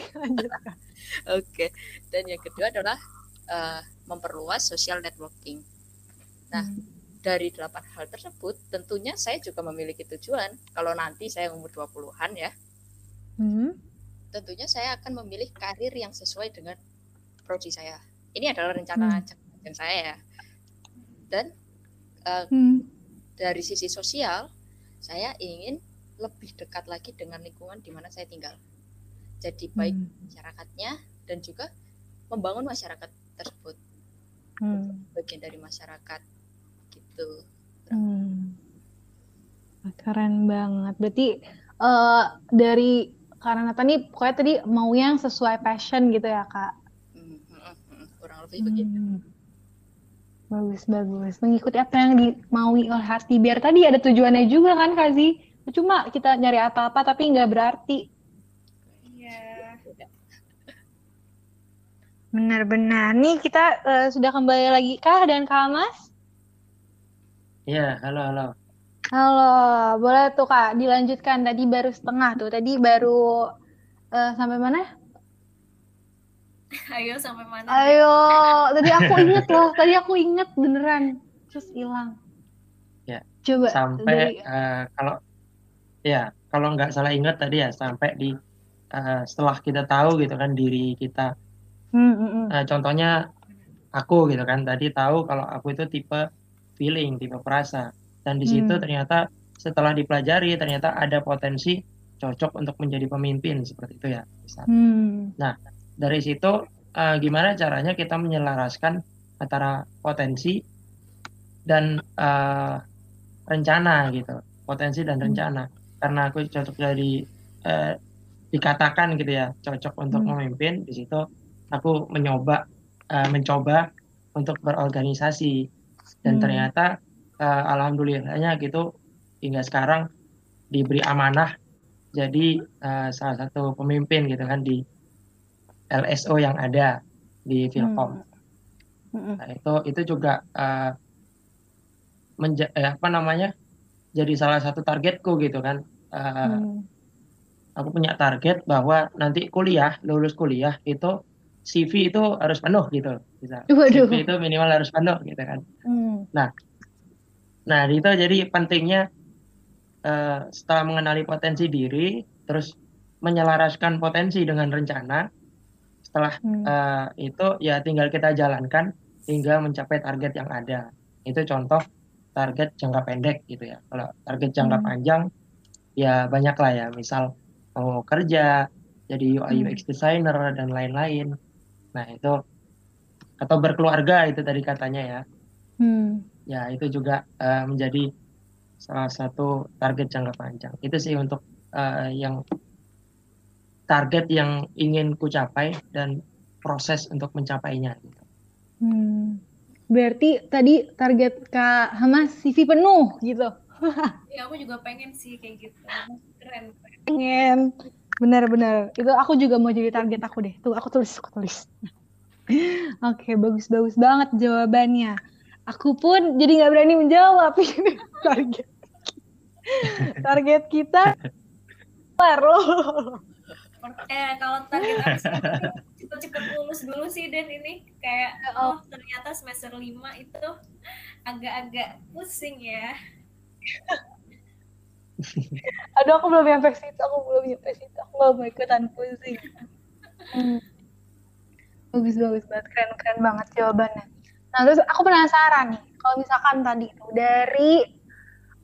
S4: Oke. Dan yang kedua adalah eh, memperluas social networking. Nah, dari delapan hal tersebut, tentunya saya juga memiliki tujuan. Kalau nanti saya umur 20-an ya,
S2: Hmm.
S4: tentunya saya akan memilih karir yang sesuai dengan prodi saya. Ini adalah rencana
S2: Hmm.
S4: saya ya. Dan eh,
S2: Hmm.
S4: dari sisi sosial, saya ingin lebih dekat lagi dengan lingkungan di mana saya tinggal. Jadi baik
S2: Hmm.
S4: masyarakatnya dan juga membangun masyarakat tersebut
S2: Hmm.
S4: bagian dari masyarakat gitu.
S2: Hmm. Keren banget. Berarti uh, dari karena tadi pokoknya tadi mau yang sesuai passion gitu ya kak.
S4: Hmm, hmm, hmm, kurang lebih begitu.
S2: Hmm. Bagus bagus. Mengikuti apa yang dimaui oleh hati. Biar tadi ada tujuannya juga kan Kazi. Cuma kita nyari apa-apa tapi nggak berarti.
S3: Iya.
S2: Benar-benar. Nih kita uh, sudah kembali lagi kah dan Kak Mas?
S1: Iya, halo halo.
S2: Halo, boleh tuh Kak dilanjutkan. Tadi baru setengah tuh. Tadi baru uh, sampai mana?
S3: Ayo sampai mana?
S2: Ayo, tadi aku inget loh. Tadi aku inget beneran. Terus hilang.
S1: Ya.
S2: Coba
S1: sampai
S2: dari
S1: uh, kalau ya kalau nggak salah ingat tadi ya sampai di uh, setelah kita tahu gitu kan diri kita.
S2: Hmm, hmm, hmm.
S1: Uh, contohnya aku gitu kan tadi tahu kalau aku itu tipe feeling, tipe perasa dan di situ
S2: Hmm.
S1: ternyata setelah dipelajari ternyata ada potensi cocok untuk menjadi pemimpin seperti itu ya.
S2: Hmm.
S1: dari situ eh, gimana caranya kita menyelaraskan antara potensi dan eh, rencana gitu potensi dan
S2: Hmm.
S1: rencana karena aku cocok jadi eh, dikatakan gitu ya cocok untuk
S2: Hmm.
S1: memimpin di situ aku mencoba eh, mencoba untuk berorganisasi dan
S2: Hmm.
S1: ternyata eh, alhamdulillahnya gitu hingga sekarang diberi amanah jadi eh, salah satu pemimpin gitu kan di LSO yang ada di Vilkom.
S2: Hmm.
S1: Nah, itu itu juga eh, menja- eh, apa namanya jadi salah satu targetku gitu kan. Eh,
S2: Hmm.
S1: Aku punya target bahwa nanti kuliah lulus kuliah itu CV itu harus penuh gitu. Bisa.
S2: Waduh.
S1: CV itu minimal harus penuh gitu kan.
S2: Hmm.
S1: Nah, itu jadi pentingnya eh, setelah mengenali potensi diri, terus menyelaraskan potensi dengan rencana. Setelah
S2: Hmm.
S1: eh, itu ya tinggal kita jalankan hingga mencapai target yang ada. Itu contoh target jangka pendek gitu ya. Kalau target jangka
S2: Hmm.
S1: panjang ya banyak lah ya. Misal mau kerja jadi UI
S2: Hmm.
S1: UX designer dan lain-lain. Nah, itu atau berkeluarga itu tadi katanya ya
S2: Hmm.
S1: ya itu juga eh, menjadi salah satu target jangka panjang itu sih untuk eh, yang target yang ingin ku capai dan proses untuk mencapainya gitu.
S2: Hmm. Berarti tadi target Kak Hamas CV penuh gitu.
S3: Ya aku juga pengen sih kayak gitu. Keren. keren.
S2: Pengen. Benar-benar. Itu aku juga mau jadi target aku deh. Tuh aku tulis, aku tulis. Oke, bagus-bagus banget jawabannya. Aku pun jadi nggak berani menjawab ini target. Target kita loh.
S3: Eh kalau target aku cepet-cepet lulus dulu sih dan ini kayak oh ternyata semester 5 itu agak-agak pusing ya.
S2: Aduh, aku belum nyampe situ. Aku belum nyampe situ. Aku gak mau ikutan pusing. Hmm. Bagus, bagus banget. Keren, keren banget jawabannya. Nah, terus aku penasaran nih. Kalau misalkan tadi tuh dari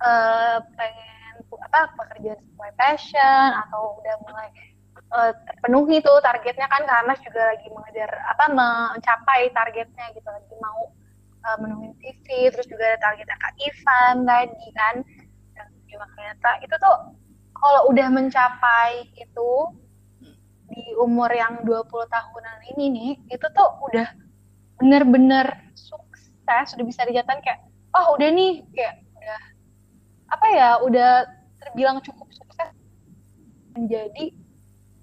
S2: eh, pengen apa pekerjaan sesuai passion atau udah mulai eh, terpenuhi tuh targetnya kan karena juga lagi mengejar apa mencapai targetnya gitu lagi mau eh, menuhin CV terus juga ada targetnya Kak Ivan tadi kan dan juga ternyata itu tuh kalau udah mencapai itu di umur yang 20 tahunan ini nih itu tuh udah bener-bener sukses udah bisa dijatuhkan kayak oh udah nih kayak udah apa ya udah terbilang cukup sukses menjadi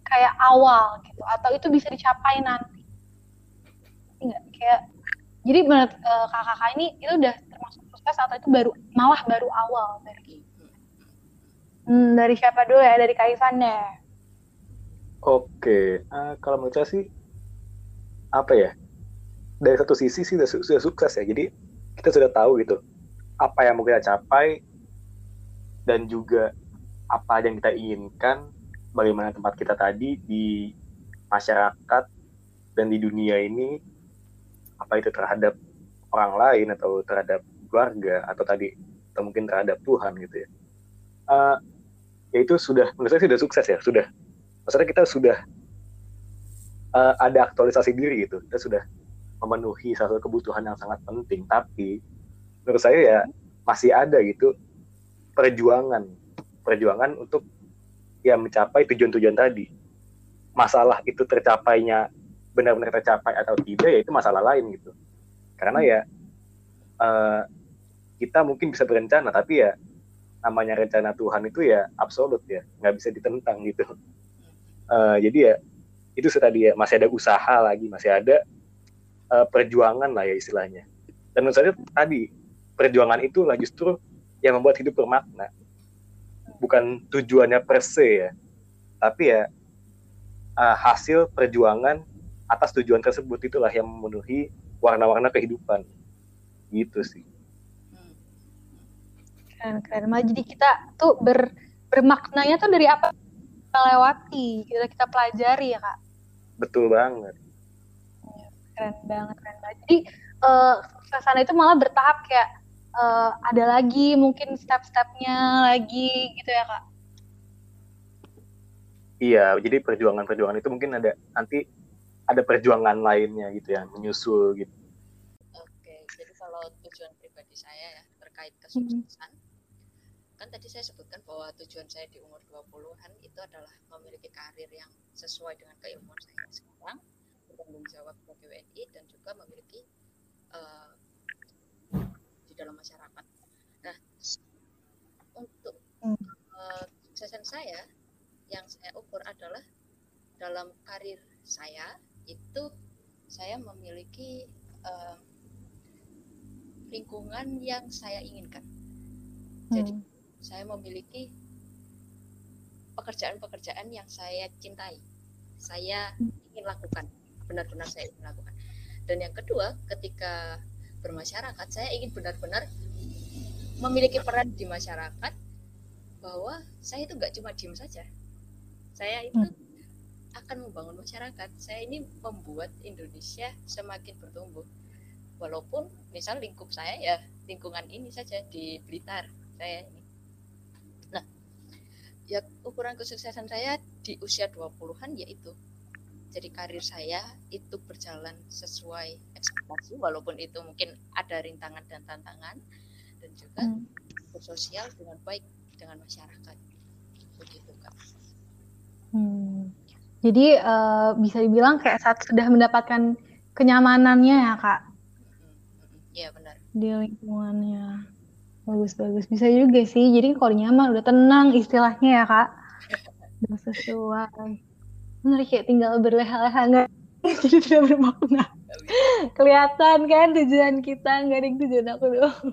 S2: kayak awal gitu atau itu bisa dicapai nanti. Enggak kayak jadi menurut eh, kakak-kakak ini itu udah termasuk sukses atau itu baru malah baru awal dari hmm, dari siapa dulu ya dari Kak Ivan deh
S5: Oke, eh, kalau menurut saya sih apa ya? Dari satu sisi sih sudah, su- sudah sukses ya. Jadi kita sudah tahu gitu apa yang mau kita capai dan juga apa yang kita inginkan, bagaimana tempat kita tadi di masyarakat dan di dunia ini, apa itu terhadap orang lain atau terhadap keluarga atau tadi atau mungkin terhadap Tuhan gitu ya. Eh, ya itu sudah menurut saya sudah sukses ya, sudah. Maksudnya kita sudah uh, ada aktualisasi diri gitu. Kita sudah memenuhi satu kebutuhan yang sangat penting. Tapi menurut saya ya masih ada gitu perjuangan. Perjuangan untuk ya mencapai tujuan-tujuan tadi. Masalah itu tercapainya benar-benar tercapai atau tidak ya itu masalah lain gitu. Karena ya uh, kita mungkin bisa berencana tapi ya namanya rencana Tuhan itu ya absolut ya nggak bisa ditentang gitu. Uh, jadi ya itu tadi ya masih ada usaha lagi masih ada uh, perjuangan lah ya istilahnya. Dan menurut saya tadi perjuangan itulah justru yang membuat hidup bermakna. Bukan tujuannya per se ya tapi ya uh, hasil perjuangan atas tujuan tersebut itulah yang memenuhi warna-warna kehidupan. Gitu sih
S2: keren keren. Malah jadi kita tuh ber bermaknanya tuh dari apa kita lewati kita kita pelajari ya kak.
S5: Betul banget.
S2: Keren banget keren banget. Jadi uh, ke sana itu malah bertahap kayak uh, ada lagi mungkin step-stepnya lagi gitu ya kak.
S5: Iya, jadi perjuangan-perjuangan itu mungkin ada nanti ada perjuangan lainnya gitu yang menyusul gitu.
S4: Oke, jadi kalau tujuan pribadi saya ya terkait kesuksesan, hmm. Kan tadi saya sebutkan bahwa tujuan saya di umur 20-an itu adalah memiliki karir yang sesuai dengan keilmuan saya sekarang, bertanggung jawab sebagai WNI dan juga memiliki uh, di dalam masyarakat. Nah, untuk uh, saya yang saya ukur adalah dalam karir saya itu saya memiliki uh, lingkungan yang saya inginkan. Jadi hmm. Saya memiliki pekerjaan-pekerjaan yang saya cintai, saya ingin lakukan, benar-benar saya ingin lakukan. Dan yang kedua, ketika bermasyarakat, saya ingin benar-benar memiliki peran di masyarakat bahwa saya itu nggak cuma diem saja, saya itu hmm. akan membangun masyarakat. Saya ini membuat Indonesia semakin bertumbuh. Walaupun misal lingkup saya ya lingkungan ini saja di Blitar saya ya ukuran kesuksesan saya di usia 20-an yaitu jadi karir saya itu berjalan sesuai ekspektasi walaupun itu mungkin ada rintangan dan tantangan dan juga hmm. bersosial dengan baik dengan masyarakat begitu kak
S2: Hmm. Jadi uh, bisa dibilang kayak saat sudah mendapatkan kenyamanannya ya kak.
S4: Iya benar.
S2: Di lingkungannya. Bagus bagus. Bisa juga sih. Jadi kalau nyaman udah tenang istilahnya ya kak. Udah sesuai. Benar kayak tinggal berleha-leha nggak jadi tidak bermakna. Kelihatan kan tujuan kita nggak ada tujuan aku doang.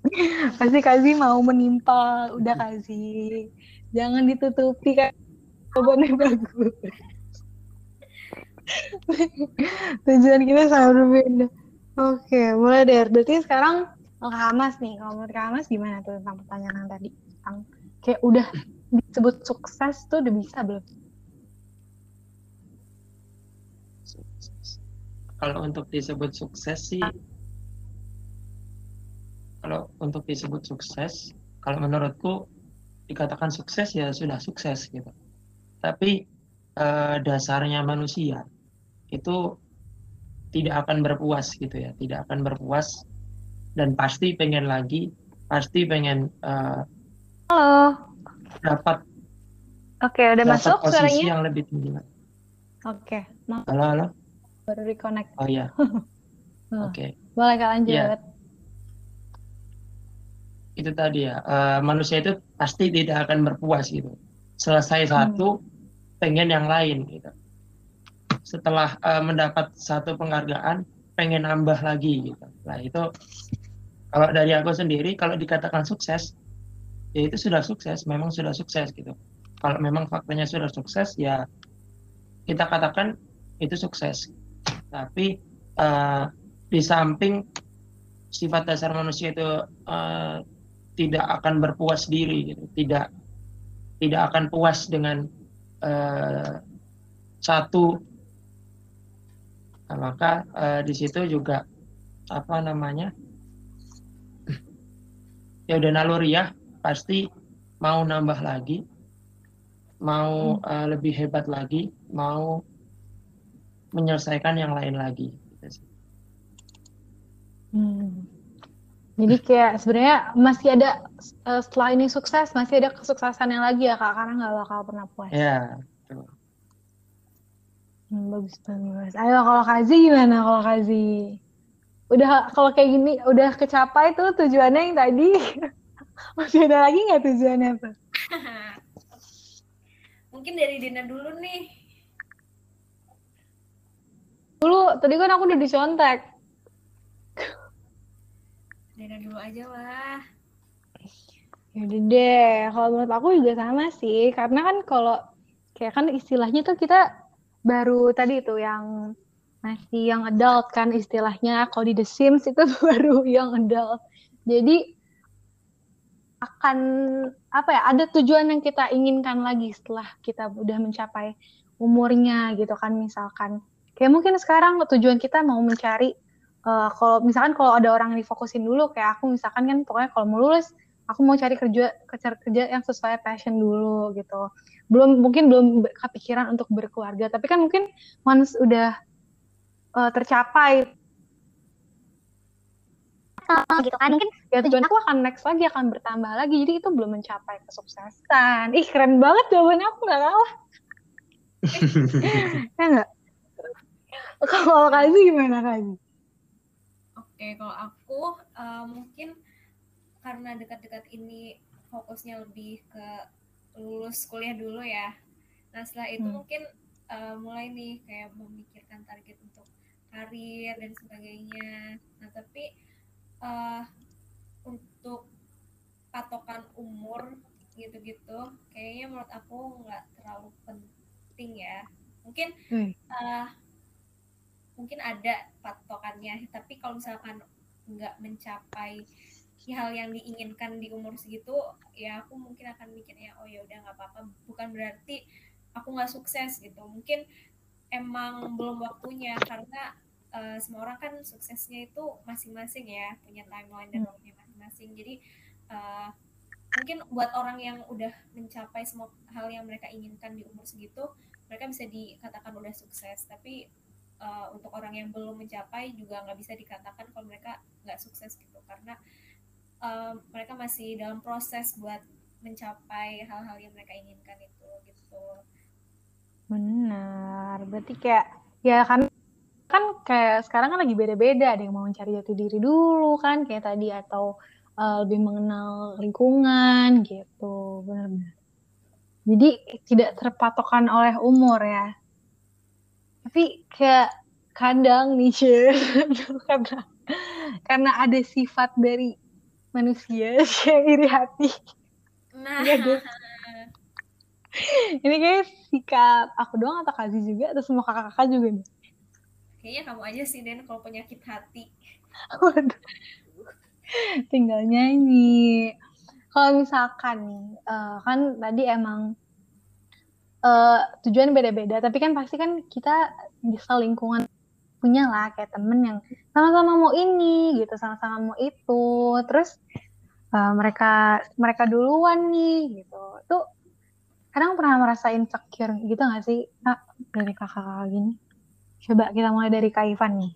S2: Pasti Kazi mau menimpa, udah Kazi jangan ditutupi kan jawabannya bagus tujuan kita sangat berbeda oke mulai deh berarti sekarang Kak Hamas nih kalau menurut Kak Hamas gimana tuh tentang pertanyaan tadi tentang kayak udah disebut sukses tuh udah bisa belum
S1: kalau untuk disebut sukses sih kalau untuk disebut sukses kalau menurutku dikatakan sukses ya sudah sukses gitu. Tapi eh, dasarnya manusia itu tidak akan berpuas gitu ya, tidak akan berpuas dan pasti pengen lagi, pasti pengen eh,
S2: Halo.
S1: dapat
S2: Oke, udah dapat masuk
S1: posisi
S2: suaranya?
S1: yang lebih tinggi.
S2: Oke,
S1: halo halo.
S2: Baru reconnect.
S1: Oh iya.
S2: Oke.
S1: Oke.
S2: Boleh kak lanjut.
S1: Ya. Itu tadi ya, uh, manusia itu pasti tidak akan berpuas gitu. Selesai hmm. satu, pengen yang lain gitu. Setelah uh, mendapat satu penghargaan, pengen nambah lagi gitu. Nah itu kalau dari aku sendiri, kalau dikatakan sukses, ya itu sudah sukses, memang sudah sukses gitu. Kalau memang faktanya sudah sukses, ya kita katakan itu sukses. Tapi uh, di samping sifat dasar manusia itu uh, tidak akan berpuas diri gitu tidak tidak akan puas dengan uh, satu nah, maka uh, di situ juga apa namanya ya udah naluri ya pasti mau nambah lagi mau uh, lebih hebat lagi mau menyelesaikan yang lain lagi gitu
S2: hmm. Jadi kayak sebenarnya masih ada uh, setelah ini sukses masih ada kesuksesan yang lagi ya kak karena nggak bakal pernah puas.
S1: Ya.
S2: Hmm, bagus banget. Ayo kalau Kazi gimana kalau Kazi? Udah kalau kayak gini udah kecapai tuh tujuannya yang tadi. Masih ada lagi nggak tujuannya apa?
S3: Mungkin dari Dina dulu nih.
S2: Dulu tadi kan aku udah dicontek.
S3: Dina dulu aja lah.
S2: Yaudah deh, kalau menurut aku juga sama sih, karena kan kalau kayak kan istilahnya tuh kita baru tadi itu yang masih yang adult kan istilahnya, kalau di The Sims itu baru yang adult. Jadi akan apa ya, ada tujuan yang kita inginkan lagi setelah kita udah mencapai umurnya gitu kan misalkan. Kayak mungkin sekarang tujuan kita mau mencari uh, kalau misalkan kalau ada orang yang difokusin dulu kayak aku misalkan kan pokoknya kalau mau lulus aku mau cari kerja cari kerja yang sesuai passion dulu gitu belum mungkin belum kepikiran untuk berkeluarga tapi kan mungkin once udah uh, tercapai. Gitu kan. Mungkin ya tujuan aku akan next lagi akan bertambah lagi. Jadi itu belum mencapai kesuksesan. Ih keren banget jawabannya. Aku nggak kalah ya enggak kalau kasih gimana kasih
S3: Oke, kalau aku uh, mungkin karena dekat-dekat ini fokusnya lebih ke lulus kuliah dulu ya. Nah setelah itu hmm. mungkin uh, mulai nih kayak memikirkan target untuk karir dan sebagainya. Nah tapi uh, untuk patokan umur gitu-gitu, kayaknya menurut aku nggak terlalu penting ya. Mungkin hmm. uh, mungkin ada patokannya tapi kalau misalkan nggak mencapai hal yang diinginkan di umur segitu ya aku mungkin akan mikirnya oh ya udah nggak apa-apa bukan berarti aku nggak sukses gitu mungkin emang belum waktunya karena uh, semua orang kan suksesnya itu masing-masing ya punya timeline dan hmm. waktunya masing-masing. Jadi uh, mungkin buat orang yang udah mencapai semua hal yang mereka inginkan di umur segitu mereka bisa dikatakan udah sukses. Tapi uh, untuk orang yang belum mencapai juga nggak bisa dikatakan kalau mereka nggak sukses gitu. Karena uh, mereka masih dalam proses buat mencapai hal-hal yang mereka inginkan itu gitu
S2: benar berarti kayak ya kan kan kayak sekarang kan lagi beda-beda ada yang mau mencari jati diri dulu kan kayak tadi atau uh, lebih mengenal lingkungan gitu. Benar-benar jadi tidak terpatokan oleh umur ya. Tapi kayak kadang nih karena karena ada sifat dari manusia yang iri hati. Nah ini kayak sikap aku doang atau Kazi juga atau semua kakak-kakak juga nih?
S3: Kayaknya kamu aja sih Den kalau penyakit hati.
S2: Waduh. tinggal nyanyi. Kalau misalkan nih uh, kan tadi emang uh, tujuan beda-beda tapi kan pasti kan kita bisa lingkungan punya lah kayak temen yang sama-sama mau ini gitu sama-sama mau itu. Terus uh, mereka mereka duluan nih gitu. Tuh kadang pernah merasa insecure gitu gak sih kak dari kakak-kakak gini? Coba kita mulai dari kak Ivan nih.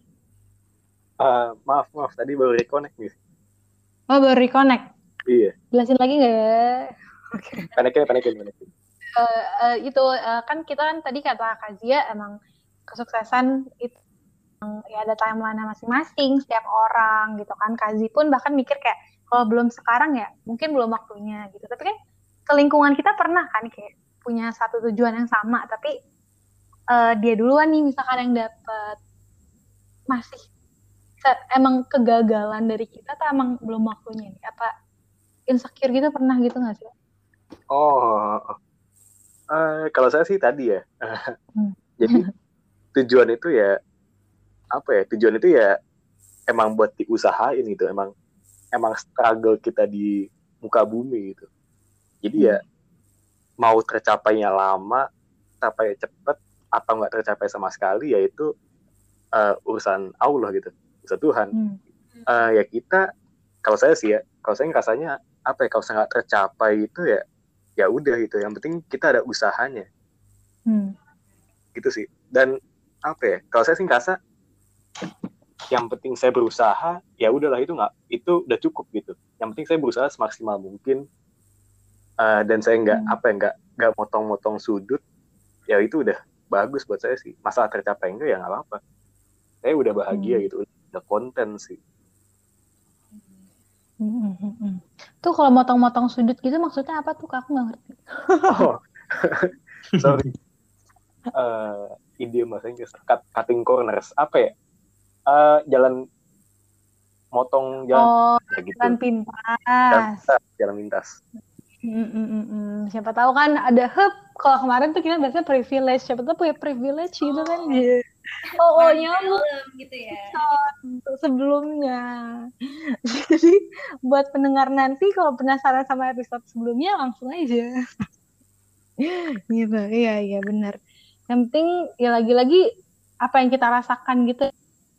S5: Uh, maaf maaf tadi baru reconnect nih.
S2: Oh baru reconnect?
S5: Iya.
S2: Jelasin lagi nggak?
S5: Okay. panikin panikin panikin
S2: uh, uh, itu uh, kan kita kan tadi kata Kazia emang kesuksesan itu ya ada timeline masing-masing setiap orang gitu kan. Kazi pun bahkan mikir kayak kalau belum sekarang ya mungkin belum waktunya gitu. Tapi kan ke lingkungan kita pernah kan kayak punya satu tujuan yang sama tapi uh, dia duluan nih misalkan yang dapet masih emang kegagalan dari kita tuh emang belum waktunya nih apa insecure gitu pernah gitu nggak sih?
S5: Oh, Uh, kalau saya sih tadi ya. hmm. Jadi tujuan itu ya apa ya? Tujuan itu ya emang buat diusahain gitu. Emang emang struggle kita di muka bumi gitu. Jadi ya, mau tercapainya lama, tercapai cepet atau nggak tercapai sama sekali ya itu uh, urusan Allah gitu, urusan Tuhan. Hmm. Uh, ya kita kalau saya sih ya, kalau saya rasanya apa ya kalau saya nggak tercapai itu ya ya udah gitu yang penting kita ada usahanya hmm. gitu sih dan apa ya kalau saya sih ngerasa yang penting saya berusaha ya udahlah itu nggak itu udah cukup gitu yang penting saya berusaha semaksimal mungkin uh, dan saya nggak
S2: Hmm.
S5: apa ya nggak nggak motong-motong sudut ya itu udah bagus buat saya sih masalah tercapai enggak ya nggak apa-apa saya udah bahagia
S2: Hmm.
S5: gitu udah konten sih
S2: Hmm, hmm, hmm, hmm. Tuh kalau motong-motong sudut gitu maksudnya apa tuh? Kak? Aku nggak ngerti.
S5: oh sorry uh, idiom bahasa Inggris cut, cutting corners apa ya Eh, jalan motong jalan
S2: Oh,
S5: ya gitu
S2: jalan
S5: jalan
S2: pintas.
S5: pintas jalan pintas
S2: Hmm, hmm, hmm, hmm. Siapa tahu kan ada hub. Kalau kemarin tuh kita biasanya privilege. Siapa tahu punya privilege gitu kan.
S3: Oh.
S2: Iya. Oh, oh nyambung
S3: dalam gitu ya
S2: untuk sebelumnya. Jadi buat pendengar nanti kalau penasaran sama episode sebelumnya langsung aja. Gitu, iya iya benar. Yang penting ya lagi-lagi apa yang kita rasakan gitu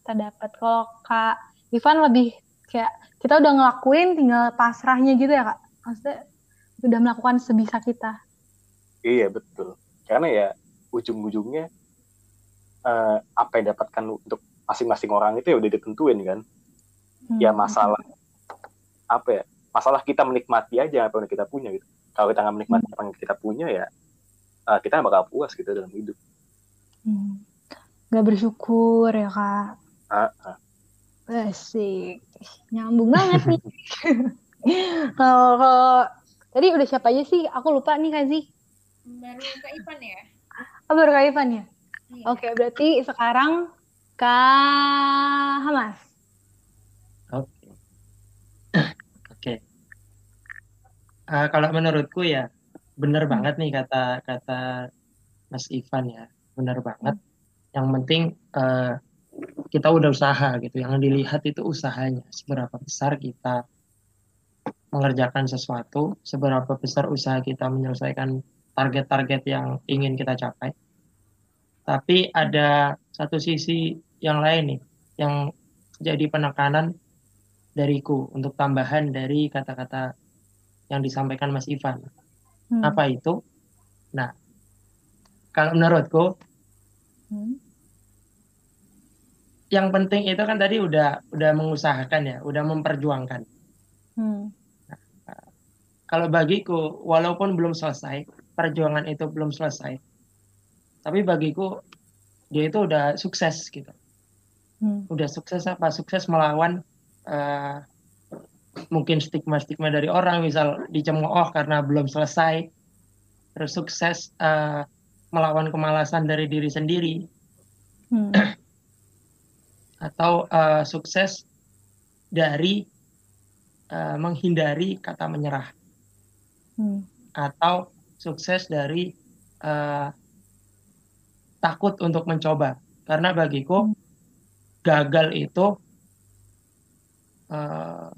S2: kita dapat. Kalau Kak Ivan lebih kayak kita udah ngelakuin tinggal pasrahnya gitu ya Kak. Maksudnya udah melakukan sebisa kita.
S5: iya betul karena ya ujung-ujungnya eh, apa yang dapatkan untuk masing-masing orang itu ya udah ditentuin kan ya
S2: Hmm.
S5: masalah apa ya masalah kita menikmati aja apa yang kita punya gitu kalau kita nggak menikmati apa yang kita punya ya eh, kita bakal puas gitu dalam hidup
S2: Hmm. Gak bersyukur ya kak.
S5: Ah, ah.
S2: Asik. Nyambung banget nih. Kalau- tadi udah siapa aja sih? Aku lupa nih Kazi.
S3: baru Kak Ivan ya
S2: Oh, baru Kak Ivan ya?
S3: Iya.
S2: Oke, berarti sekarang Kak Hamas.
S1: Oke. Oke. Eh, kalau menurutku ya bener banget nih kata kata Mas Ivan ya, bener banget. Yang penting eh, kita udah usaha gitu. Yang dilihat itu usahanya, seberapa besar kita mengerjakan sesuatu, seberapa besar usaha kita menyelesaikan target-target yang ingin kita capai. Tapi ada satu sisi yang lain nih, yang jadi penekanan dariku untuk tambahan dari kata-kata yang disampaikan Mas Ivan.
S2: Hmm.
S1: Apa itu? Nah, kalau menurutku
S2: Hmm.
S1: yang penting itu kan tadi udah udah mengusahakan ya, udah memperjuangkan.
S2: Hmm.
S1: Kalau bagiku, walaupun belum selesai, perjuangan itu belum selesai, tapi bagiku dia itu udah sukses gitu.
S2: Hmm.
S1: Udah sukses apa? Sukses melawan eh, mungkin stigma-stigma dari orang, misal dicemooh karena belum selesai, terus sukses eh, melawan kemalasan dari diri sendiri,
S2: Hmm.
S1: atau eh, sukses dari eh, menghindari kata menyerah.
S2: Hmm.
S1: atau sukses dari eh, takut untuk mencoba karena bagiku gagal itu eh,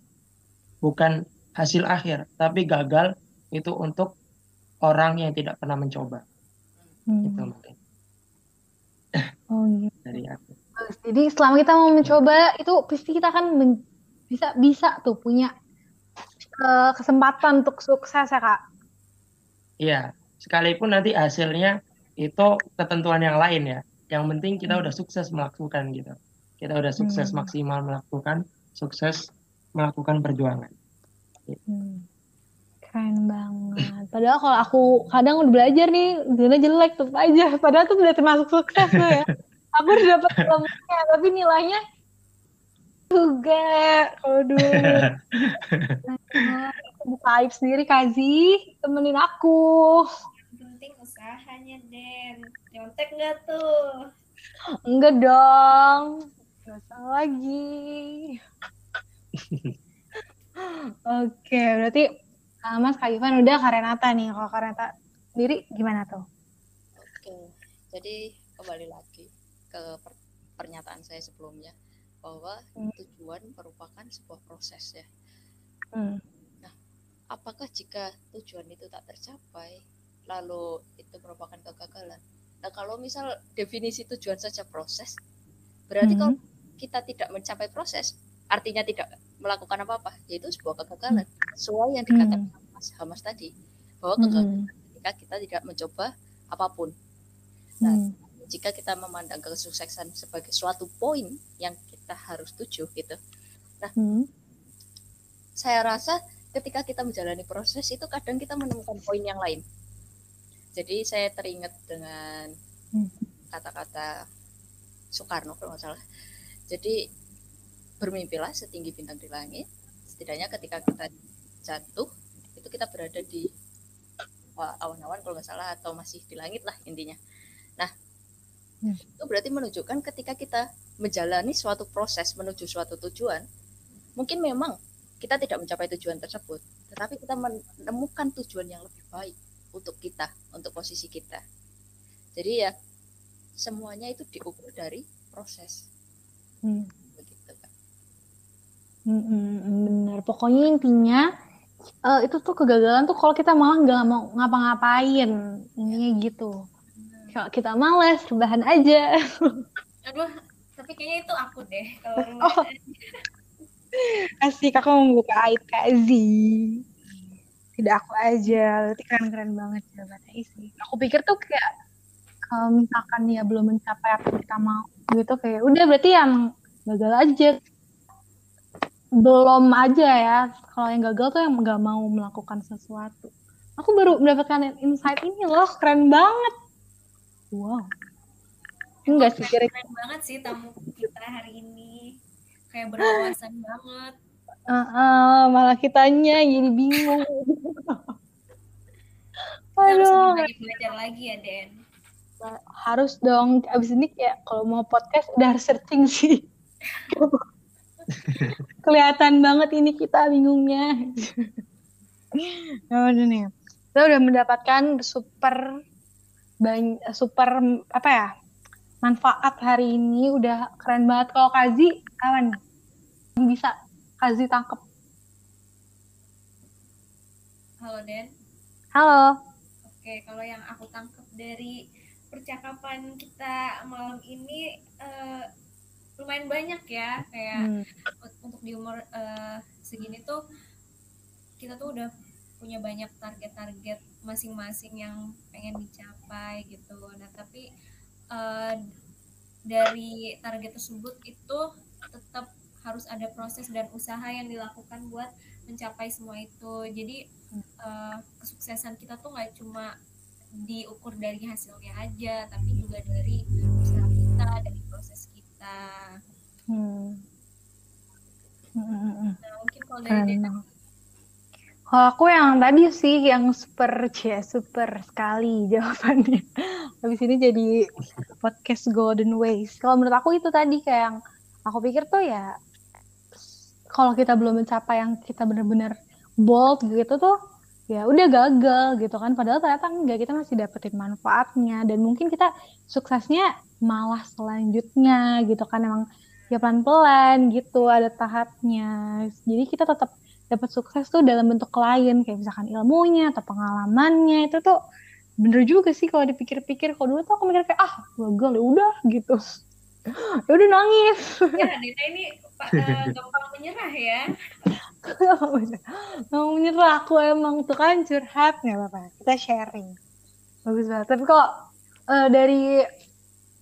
S1: bukan hasil akhir tapi gagal itu untuk orang yang tidak pernah mencoba
S2: Hmm.
S1: itu mungkin
S2: Oh iya.
S1: dari aku.
S2: Jadi selama kita mau mencoba itu pasti kita akan men- bisa bisa tuh punya eh, kesempatan untuk sukses ya kak.
S1: Iya, sekalipun nanti hasilnya itu ketentuan yang lain ya. Yang penting kita
S2: Hmm.
S1: udah sukses melakukan gitu. Kita udah sukses
S2: Hmm.
S1: maksimal melakukan, sukses melakukan perjuangan.
S2: Hmm. Keren banget. Padahal kalau aku kadang udah belajar nih, nilainya jelek tetap aja. Padahal tuh udah termasuk sukses tuh ya. Aku udah dapat ilmunya, tapi nilainya juga. Kalau dulu. Nah, aku buka aib sendiri, Kazi. Temenin aku.
S3: Yang penting usahanya Den nyontek nggak tuh
S2: Enggak dong. Salah lagi. Oke, berarti uh, Mas Kak Ivan udah Kak Renata nih. Kalau Kak Renata sendiri gimana tuh?
S4: Oke, jadi kembali lagi ke per- pernyataan saya sebelumnya bahwa
S2: Hmm.
S4: tujuan merupakan sebuah proses ya.
S2: Hmm.
S4: Apakah jika tujuan itu tak tercapai, lalu itu merupakan kegagalan? Nah, kalau misal definisi tujuan saja proses, berarti
S2: Hmm.
S4: kalau kita tidak mencapai proses, artinya tidak melakukan apa-apa, yaitu sebuah kegagalan. Sesuai yang dikatakan Mas Hamas tadi, bahwa kegagalan
S2: Hmm.
S4: ketika kita tidak mencoba apa pun. Nah,
S2: Hmm.
S4: Jika kita memandang kesuksesan sebagai suatu poin yang kita harus tuju gitu. Nah, hmm. saya rasa ketika kita menjalani proses itu kadang kita menemukan poin yang lain. Jadi saya teringat dengan hmm. kata-kata Soekarno kalau nggak salah. Jadi bermimpilah setinggi bintang di langit. Setidaknya ketika kita jatuh itu kita berada di awan-awan kalau nggak salah atau masih di langit lah intinya. Nah hmm. itu berarti menunjukkan ketika kita menjalani suatu proses menuju suatu tujuan, mungkin memang kita tidak mencapai tujuan tersebut, tetapi kita menemukan tujuan yang lebih baik untuk kita, untuk posisi kita. Jadi ya semuanya itu diukur dari proses. Hmm. Begitu kan.
S2: Hmm, benar. Pokoknya intinya uh, itu tuh kegagalan tuh kalau kita malah nggak mau ngapa-ngapain, ini gitu. Kalau kita males, rebahan aja.
S3: Aduh, tapi kayaknya itu aku deh kalau oh.
S2: Asik, aku membuka aib Kak Z. Tidak aku aja, berarti keren-keren banget jawabannya isi. Aku pikir tuh kayak kalau misalkan dia belum mencapai apa yang kita mau gitu kayak udah berarti yang gagal aja. Belum aja ya. Kalau yang gagal tuh yang nggak mau melakukan sesuatu. Aku baru mendapatkan insight ini loh, keren banget. Wow.
S3: Enggak sih, keren, keren banget sih tamu kita hari ini kayak berwawasan banget. Uh,
S2: uh, malah kitanya jadi bingung.
S3: Aduh. Harus belajar lagi ya, Den.
S2: Harus dong. Abis ini ya kalau mau podcast udah harus searching sih. Kelihatan banget ini kita bingungnya. Nah, nih. Kita udah mendapatkan super banyak super apa ya manfaat hari ini udah keren banget kalau Kazi apa nih bisa kasih tangkep.
S3: Halo Den.
S2: Halo.
S3: Oke, kalau yang aku tangkep dari percakapan kita malam ini uh, lumayan banyak ya kayak hmm. untuk di umur uh, segini tuh kita tuh udah punya banyak target-target masing-masing yang pengen dicapai gitu. Nah tapi uh, dari target tersebut itu tetap harus ada proses dan usaha yang dilakukan buat mencapai semua itu jadi uh, kesuksesan kita tuh nggak cuma diukur dari hasilnya aja tapi juga dari usaha kita dari proses kita hmm. nah mungkin kalau dari
S2: hmm. Kalau aku yang tadi sih yang super ya super sekali jawabannya. Habis ini jadi podcast Golden Ways. Kalau menurut aku itu tadi kayak yang aku pikir tuh ya kalau kita belum mencapai yang kita benar-benar bold gitu tuh ya udah gagal gitu kan padahal ternyata enggak kita masih dapetin manfaatnya dan mungkin kita suksesnya malah selanjutnya gitu kan emang ya pelan-pelan gitu ada tahapnya jadi kita tetap dapat sukses tuh dalam bentuk lain kayak misalkan ilmunya atau pengalamannya itu tuh bener juga sih kalau dipikir-pikir. Kalau dulu tuh aku mikir kayak ah gagal ya udah gitu. Ya udah nangis.
S3: Ya Dita ini uh, gampang menyerah ya.
S2: Gampang menyerah aku emang tuh kan curhat. Nggak apa-apa kita sharing. Bagus banget. Tapi kok uh, dari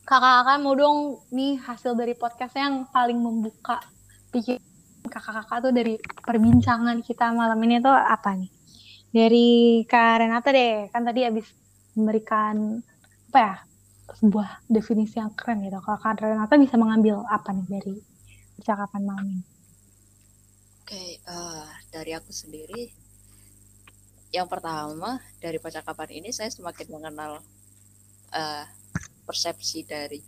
S2: kakak-kakak mau dong nih hasil dari podcast yang paling membuka pikir kakak-kakak tuh dari perbincangan kita malam ini tuh apa nih dari Kak Renata deh kan tadi abis memberikan apa ya sebuah definisi yang keren gitu. Kalau Kak Renata bisa mengambil apa nih dari percakapan malam ini?
S4: Oke, okay, uh, eh, dari aku sendiri, yang pertama dari percakapan ini saya semakin mengenal uh, persepsi dari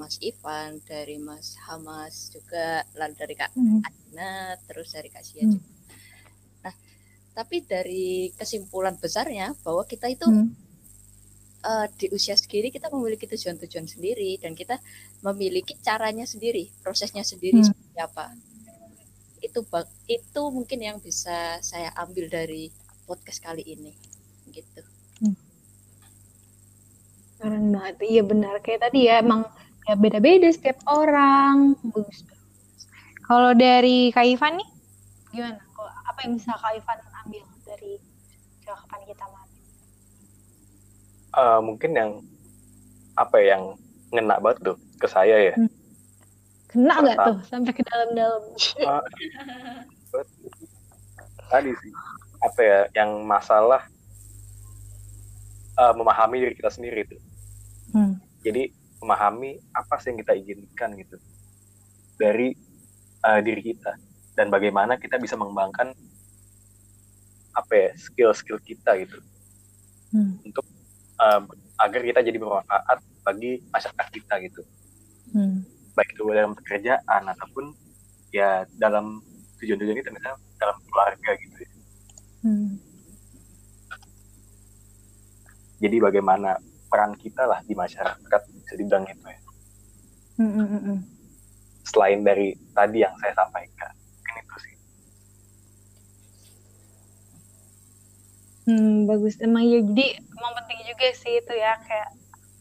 S4: Mas Ivan, dari Mas Hamas juga, lalu dari Kak hmm. Adina, terus dari Kak Sia hmm. juga. Nah, tapi dari kesimpulan besarnya bahwa kita itu hmm uh, di usia segini kita memiliki tujuan-tujuan sendiri dan kita memiliki caranya sendiri, prosesnya sendiri hmm. seperti apa. Itu itu mungkin yang bisa saya ambil dari podcast kali ini, gitu. Hmm.
S2: Keren banget, iya benar kayak tadi ya emang ya beda-beda setiap orang. Bagus. Kalau dari Kak Ivan nih, gimana? Apa yang bisa Kak Ivan ambil dari jawaban kita malam?
S5: uh, mungkin yang apa ya, yang ngena banget tuh ke saya ya.
S2: Hmm. Kena nggak tuh sampai ke dalam-dalam?
S5: Ah, tadi sih apa ya yang masalah eh, memahami diri kita sendiri tuh.
S2: Hmm.
S5: Jadi memahami apa sih yang kita inginkan gitu dari eh, diri kita dan bagaimana kita bisa mengembangkan apa ya skill-skill kita gitu
S2: Hmm.
S5: untuk eh, agar kita jadi bermanfaat bagi masyarakat kita gitu
S2: Hmm.
S5: baik itu dalam pekerjaan ataupun ya dalam tujuan-tujuan kita misalnya dalam keluarga gitu ya.
S2: Hmm.
S5: jadi bagaimana peran kita lah di masyarakat bisa dibilang itu ya
S2: hmm, hmm.
S5: selain dari tadi yang saya sampaikan mungkin itu sih
S2: Hmm, bagus. Emang ya jadi emang penting juga sih itu ya kayak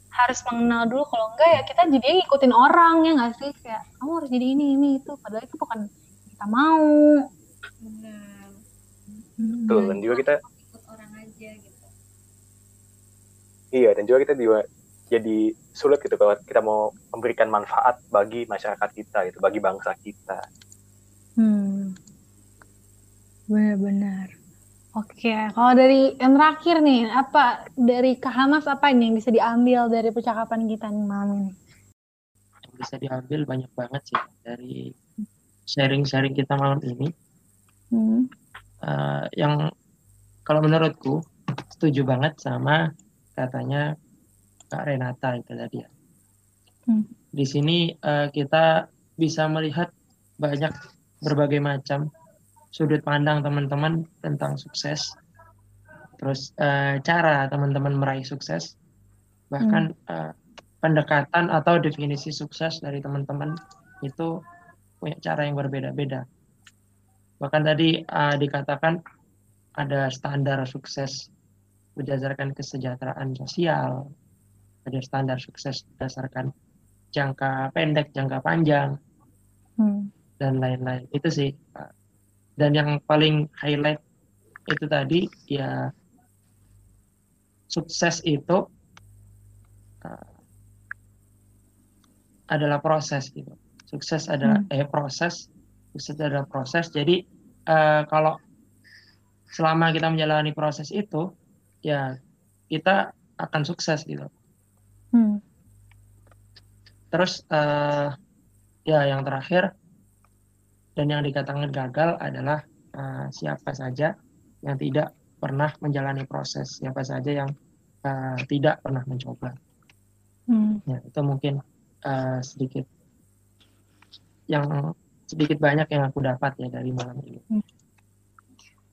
S2: harus mengenal dulu kalau enggak ya kita jadi ngikutin orang ya nggak sih kayak kamu harus jadi ini ini itu padahal itu bukan kita mau.
S3: benar
S2: Hmm.
S5: Dan juga kita
S3: ikut orang aja gitu
S5: iya dan juga kita juga jadi sulit gitu kalau kita mau memberikan manfaat bagi masyarakat kita gitu bagi bangsa kita
S2: Hmm. Benar-benar. Oke, kalau dari yang terakhir nih, apa dari Kak Hamas apa ini yang bisa diambil dari percakapan kita nih malam ini?
S1: yang bisa diambil banyak banget sih dari sharing-sharing kita malam ini
S2: Hmm.
S1: Eh, yang kalau menurutku setuju banget sama katanya Kak Renata itu tadi ya.
S2: Hmm.
S1: Di sini eh, kita bisa melihat banyak berbagai macam sudut pandang teman-teman tentang sukses. Terus eh, cara teman-teman meraih sukses, bahkan eh, pendekatan atau definisi sukses dari teman-teman itu punya cara yang berbeda-beda. Bahkan tadi eh, dikatakan ada standar sukses berdasarkan kesejahteraan sosial, ada standar sukses berdasarkan jangka pendek, jangka panjang,
S2: Hmm.
S1: dan lain-lain. Itu sih. Dan yang paling highlight itu tadi ya sukses itu uh, adalah proses gitu. Sukses adalah eh proses, sukses adalah proses. Jadi uh, kalau selama kita menjalani proses itu ya kita akan sukses gitu.
S2: Hmm.
S1: Terus eh, ya yang terakhir dan yang dikatakan gagal adalah eh, siapa saja yang tidak pernah menjalani proses, siapa saja yang eh, tidak pernah mencoba.
S2: Hmm.
S1: Ya, itu mungkin eh, sedikit yang sedikit banyak yang aku dapat ya dari malam ini.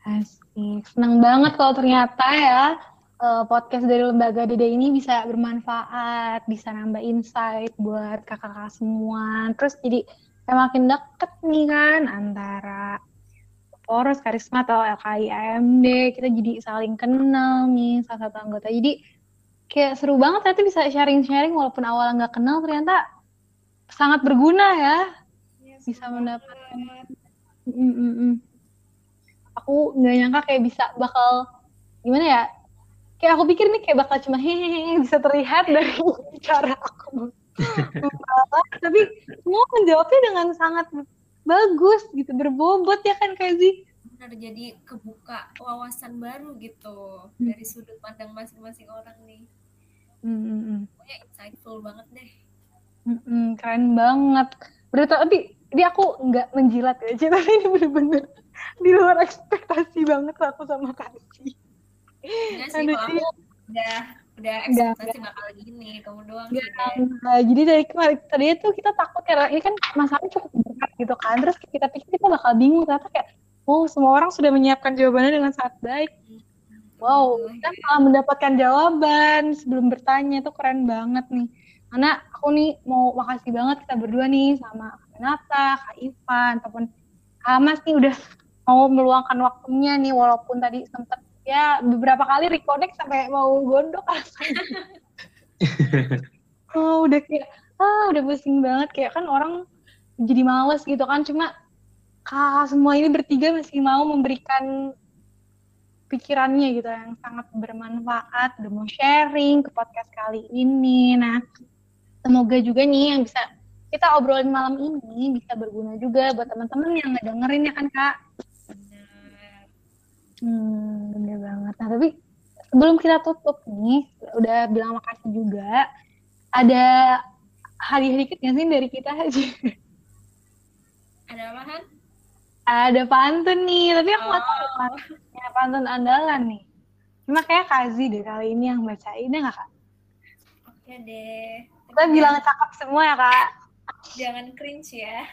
S2: Asik. Senang banget kalau ternyata ya eh, podcast dari Lembaga Dede ini bisa bermanfaat, bisa nambah insight buat kakak-kakak semua. Terus jadi makin deket nih kan antara Poros, Karisma atau LKI AMD. Kita jadi saling kenal nih salah satu anggota. Jadi kayak seru banget ternyata bisa sharing-sharing walaupun awalnya nggak kenal ternyata sangat berguna ya. Bisa mendapatkan mm, mm. Aku nggak nyangka kayak bisa bakal gimana ya? Kayak aku pikir nih kayak bakal cuma hehehe bisa terlihat dari cara aku membalas, tapi semua menjawabnya dengan sangat bagus gitu, berbobot ya kan Kazi?
S3: benar jadi kebuka wawasan baru gitu
S2: Hmm.
S3: dari sudut pandang masing-masing orang nih
S2: Mm, mm, mm.
S3: pokoknya insightful banget deh
S2: Mm, mm, keren banget. Berarti tapi ini aku nggak menjilat ya, tapi ini bener-bener di luar ekspektasi banget aku sama Kazi.
S3: Enggak sih
S2: Aduh,
S3: udah udah ekspektasi bakal gini kamu doang sih
S2: nggak. jadi dari kemarin tadinya tuh kita takut karena ini kan masalahnya cukup berat gitu kan. Terus kita pikir kita bakal bingung ternyata kayak oh semua orang sudah menyiapkan jawabannya dengan sangat baik. Wow kita malah mendapatkan jawaban sebelum bertanya. Itu keren banget nih. Karena aku nih mau makasih banget kita berdua nih sama Kak Renata, Kak Ivan ataupun Kak Mas nih udah mau meluangkan waktunya nih walaupun tadi sempet ya beberapa kali reconnect sampai mau gondok. Rasanya oh udah kayak ah udah pusing banget. Kayak kan orang jadi males gitu kan. Cuma kakak semua ini bertiga masih mau memberikan pikirannya gitu yang sangat bermanfaat. Udah mau sharing ke podcast kali ini. Nah semoga juga nih yang bisa kita obrolin malam ini bisa berguna juga buat teman-teman yang ngedengerin ya kan kak. Hmm, bener banget. Nah tapi sebelum kita tutup nih, udah bilang makasih juga. Ada hadiah dikit nggak sih dari kita aja?
S3: Ada apa Han?
S2: Ada pantun nih, tapi aku nggak tahu
S3: Oh.
S2: pantunnya pantun andalan nih. Cuma kayak Kazi deh kali ini yang bacain ya nggak kak?
S3: Oke deh.
S2: Kita bilang cakep semua ya kak.
S3: jangan cringe ya.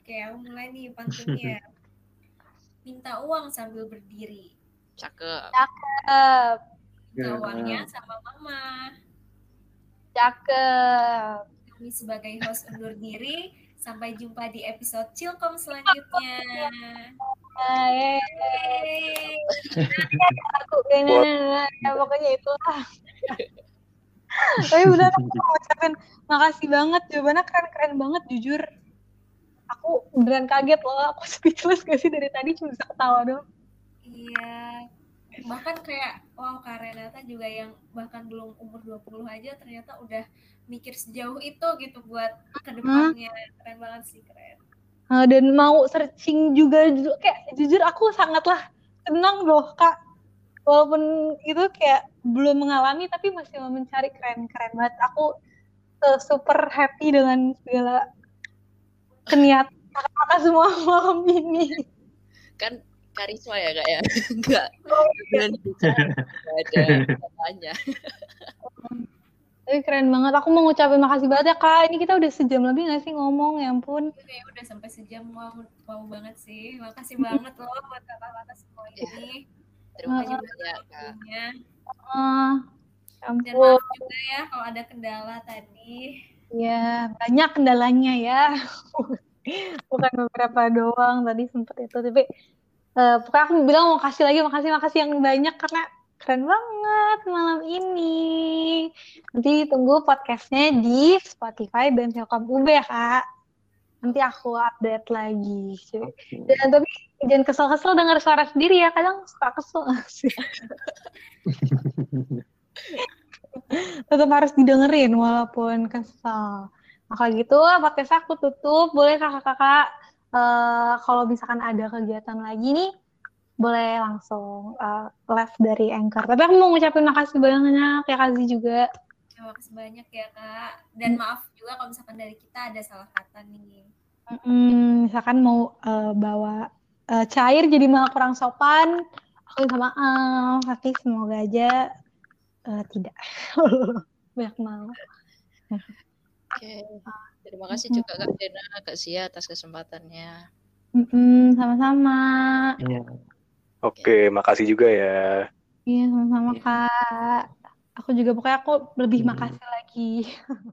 S3: Oke, aku mulai nih pantunnya. Minta uang sambil berdiri.
S4: Cakep.
S2: Cakep,
S3: Minta uangnya sama mama.
S2: cakep.
S3: Kami sebagai host undur diri. Sampai jumpa di episode Cilkom selanjutnya.
S2: Yeay.
S3: Yeay.
S2: aku kayaknya ya pokoknya itulah tapi benar aku mau ngucapin makasih banget jawabannya keren-keren banget jujur aku beneran kaget loh aku speechless gak sih dari tadi cuma bisa ketawa doang
S3: Iya. Bahkan kayak wow Kak Renata juga yang bahkan belum umur 20 aja ternyata udah mikir sejauh itu gitu buat ke depannya. Keren banget sih, keren.
S2: Eh, dan mau searching juga ju- kayak jujur aku sangatlah senang loh kak walaupun itu kayak belum mengalami tapi masih mau mencari keren-keren banget aku eh, super happy dengan segala keniatan kakak semua malam ini
S4: Kan karisma ya kak ya? Enggak. Berani bicara. Nggak ada katanya.
S2: tapi keren banget aku mau ngucapin makasih banget ya kak ini kita udah sejam lebih gak sih ngomong ya ampun
S3: Itu kayak udah sampai sejam wow, wow banget sih. Makasih banget loh buat kakak-kakak semua ini.
S4: Terima kasih banyak kak.
S3: Waktunya.
S2: Ah, ya
S3: Dan
S2: ampun
S3: maaf juga ya kalau ada kendala tadi.
S2: Ya banyak kendalanya ya. Bukan beberapa doang tadi sempet itu tapi eh pokoknya aku bilang mau kasih lagi makasih makasih yang banyak karena keren banget malam ini. Nanti tunggu podcastnya di Spotify dan Telkom UB ya kak. Nanti aku update lagi dan tapi jangan kesel-kesel dengar suara sendiri ya kadang suka kesel. sih tetap harus didengerin walaupun kesel. Nah, kalau gitu podcast aku tutup. Boleh kakak-kakak eh, kalau misalkan ada kegiatan lagi nih boleh langsung eh, live dari Anchor. Tapi aku mau ngucapin makasih banyak ya Kazi juga.
S3: Terima kasih banyak ya kak. Dan maaf juga kalau misalkan dari kita ada salah kata nih.
S2: Mm, misalkan mau eh, bawa eh, cair jadi malah kurang sopan, aku minta maaf. Tapi semoga aja eh, tidak banyak mau.
S4: Oke. Terima kasih juga Kak Dena, Kak Sia atas kesempatannya.
S2: Mm-mm, sama-sama.
S1: Iya.
S5: Oke, makasih juga ya.
S2: Iya, sama-sama
S1: Iya.
S2: Kak. Aku juga pokoknya aku lebih makasih lagi.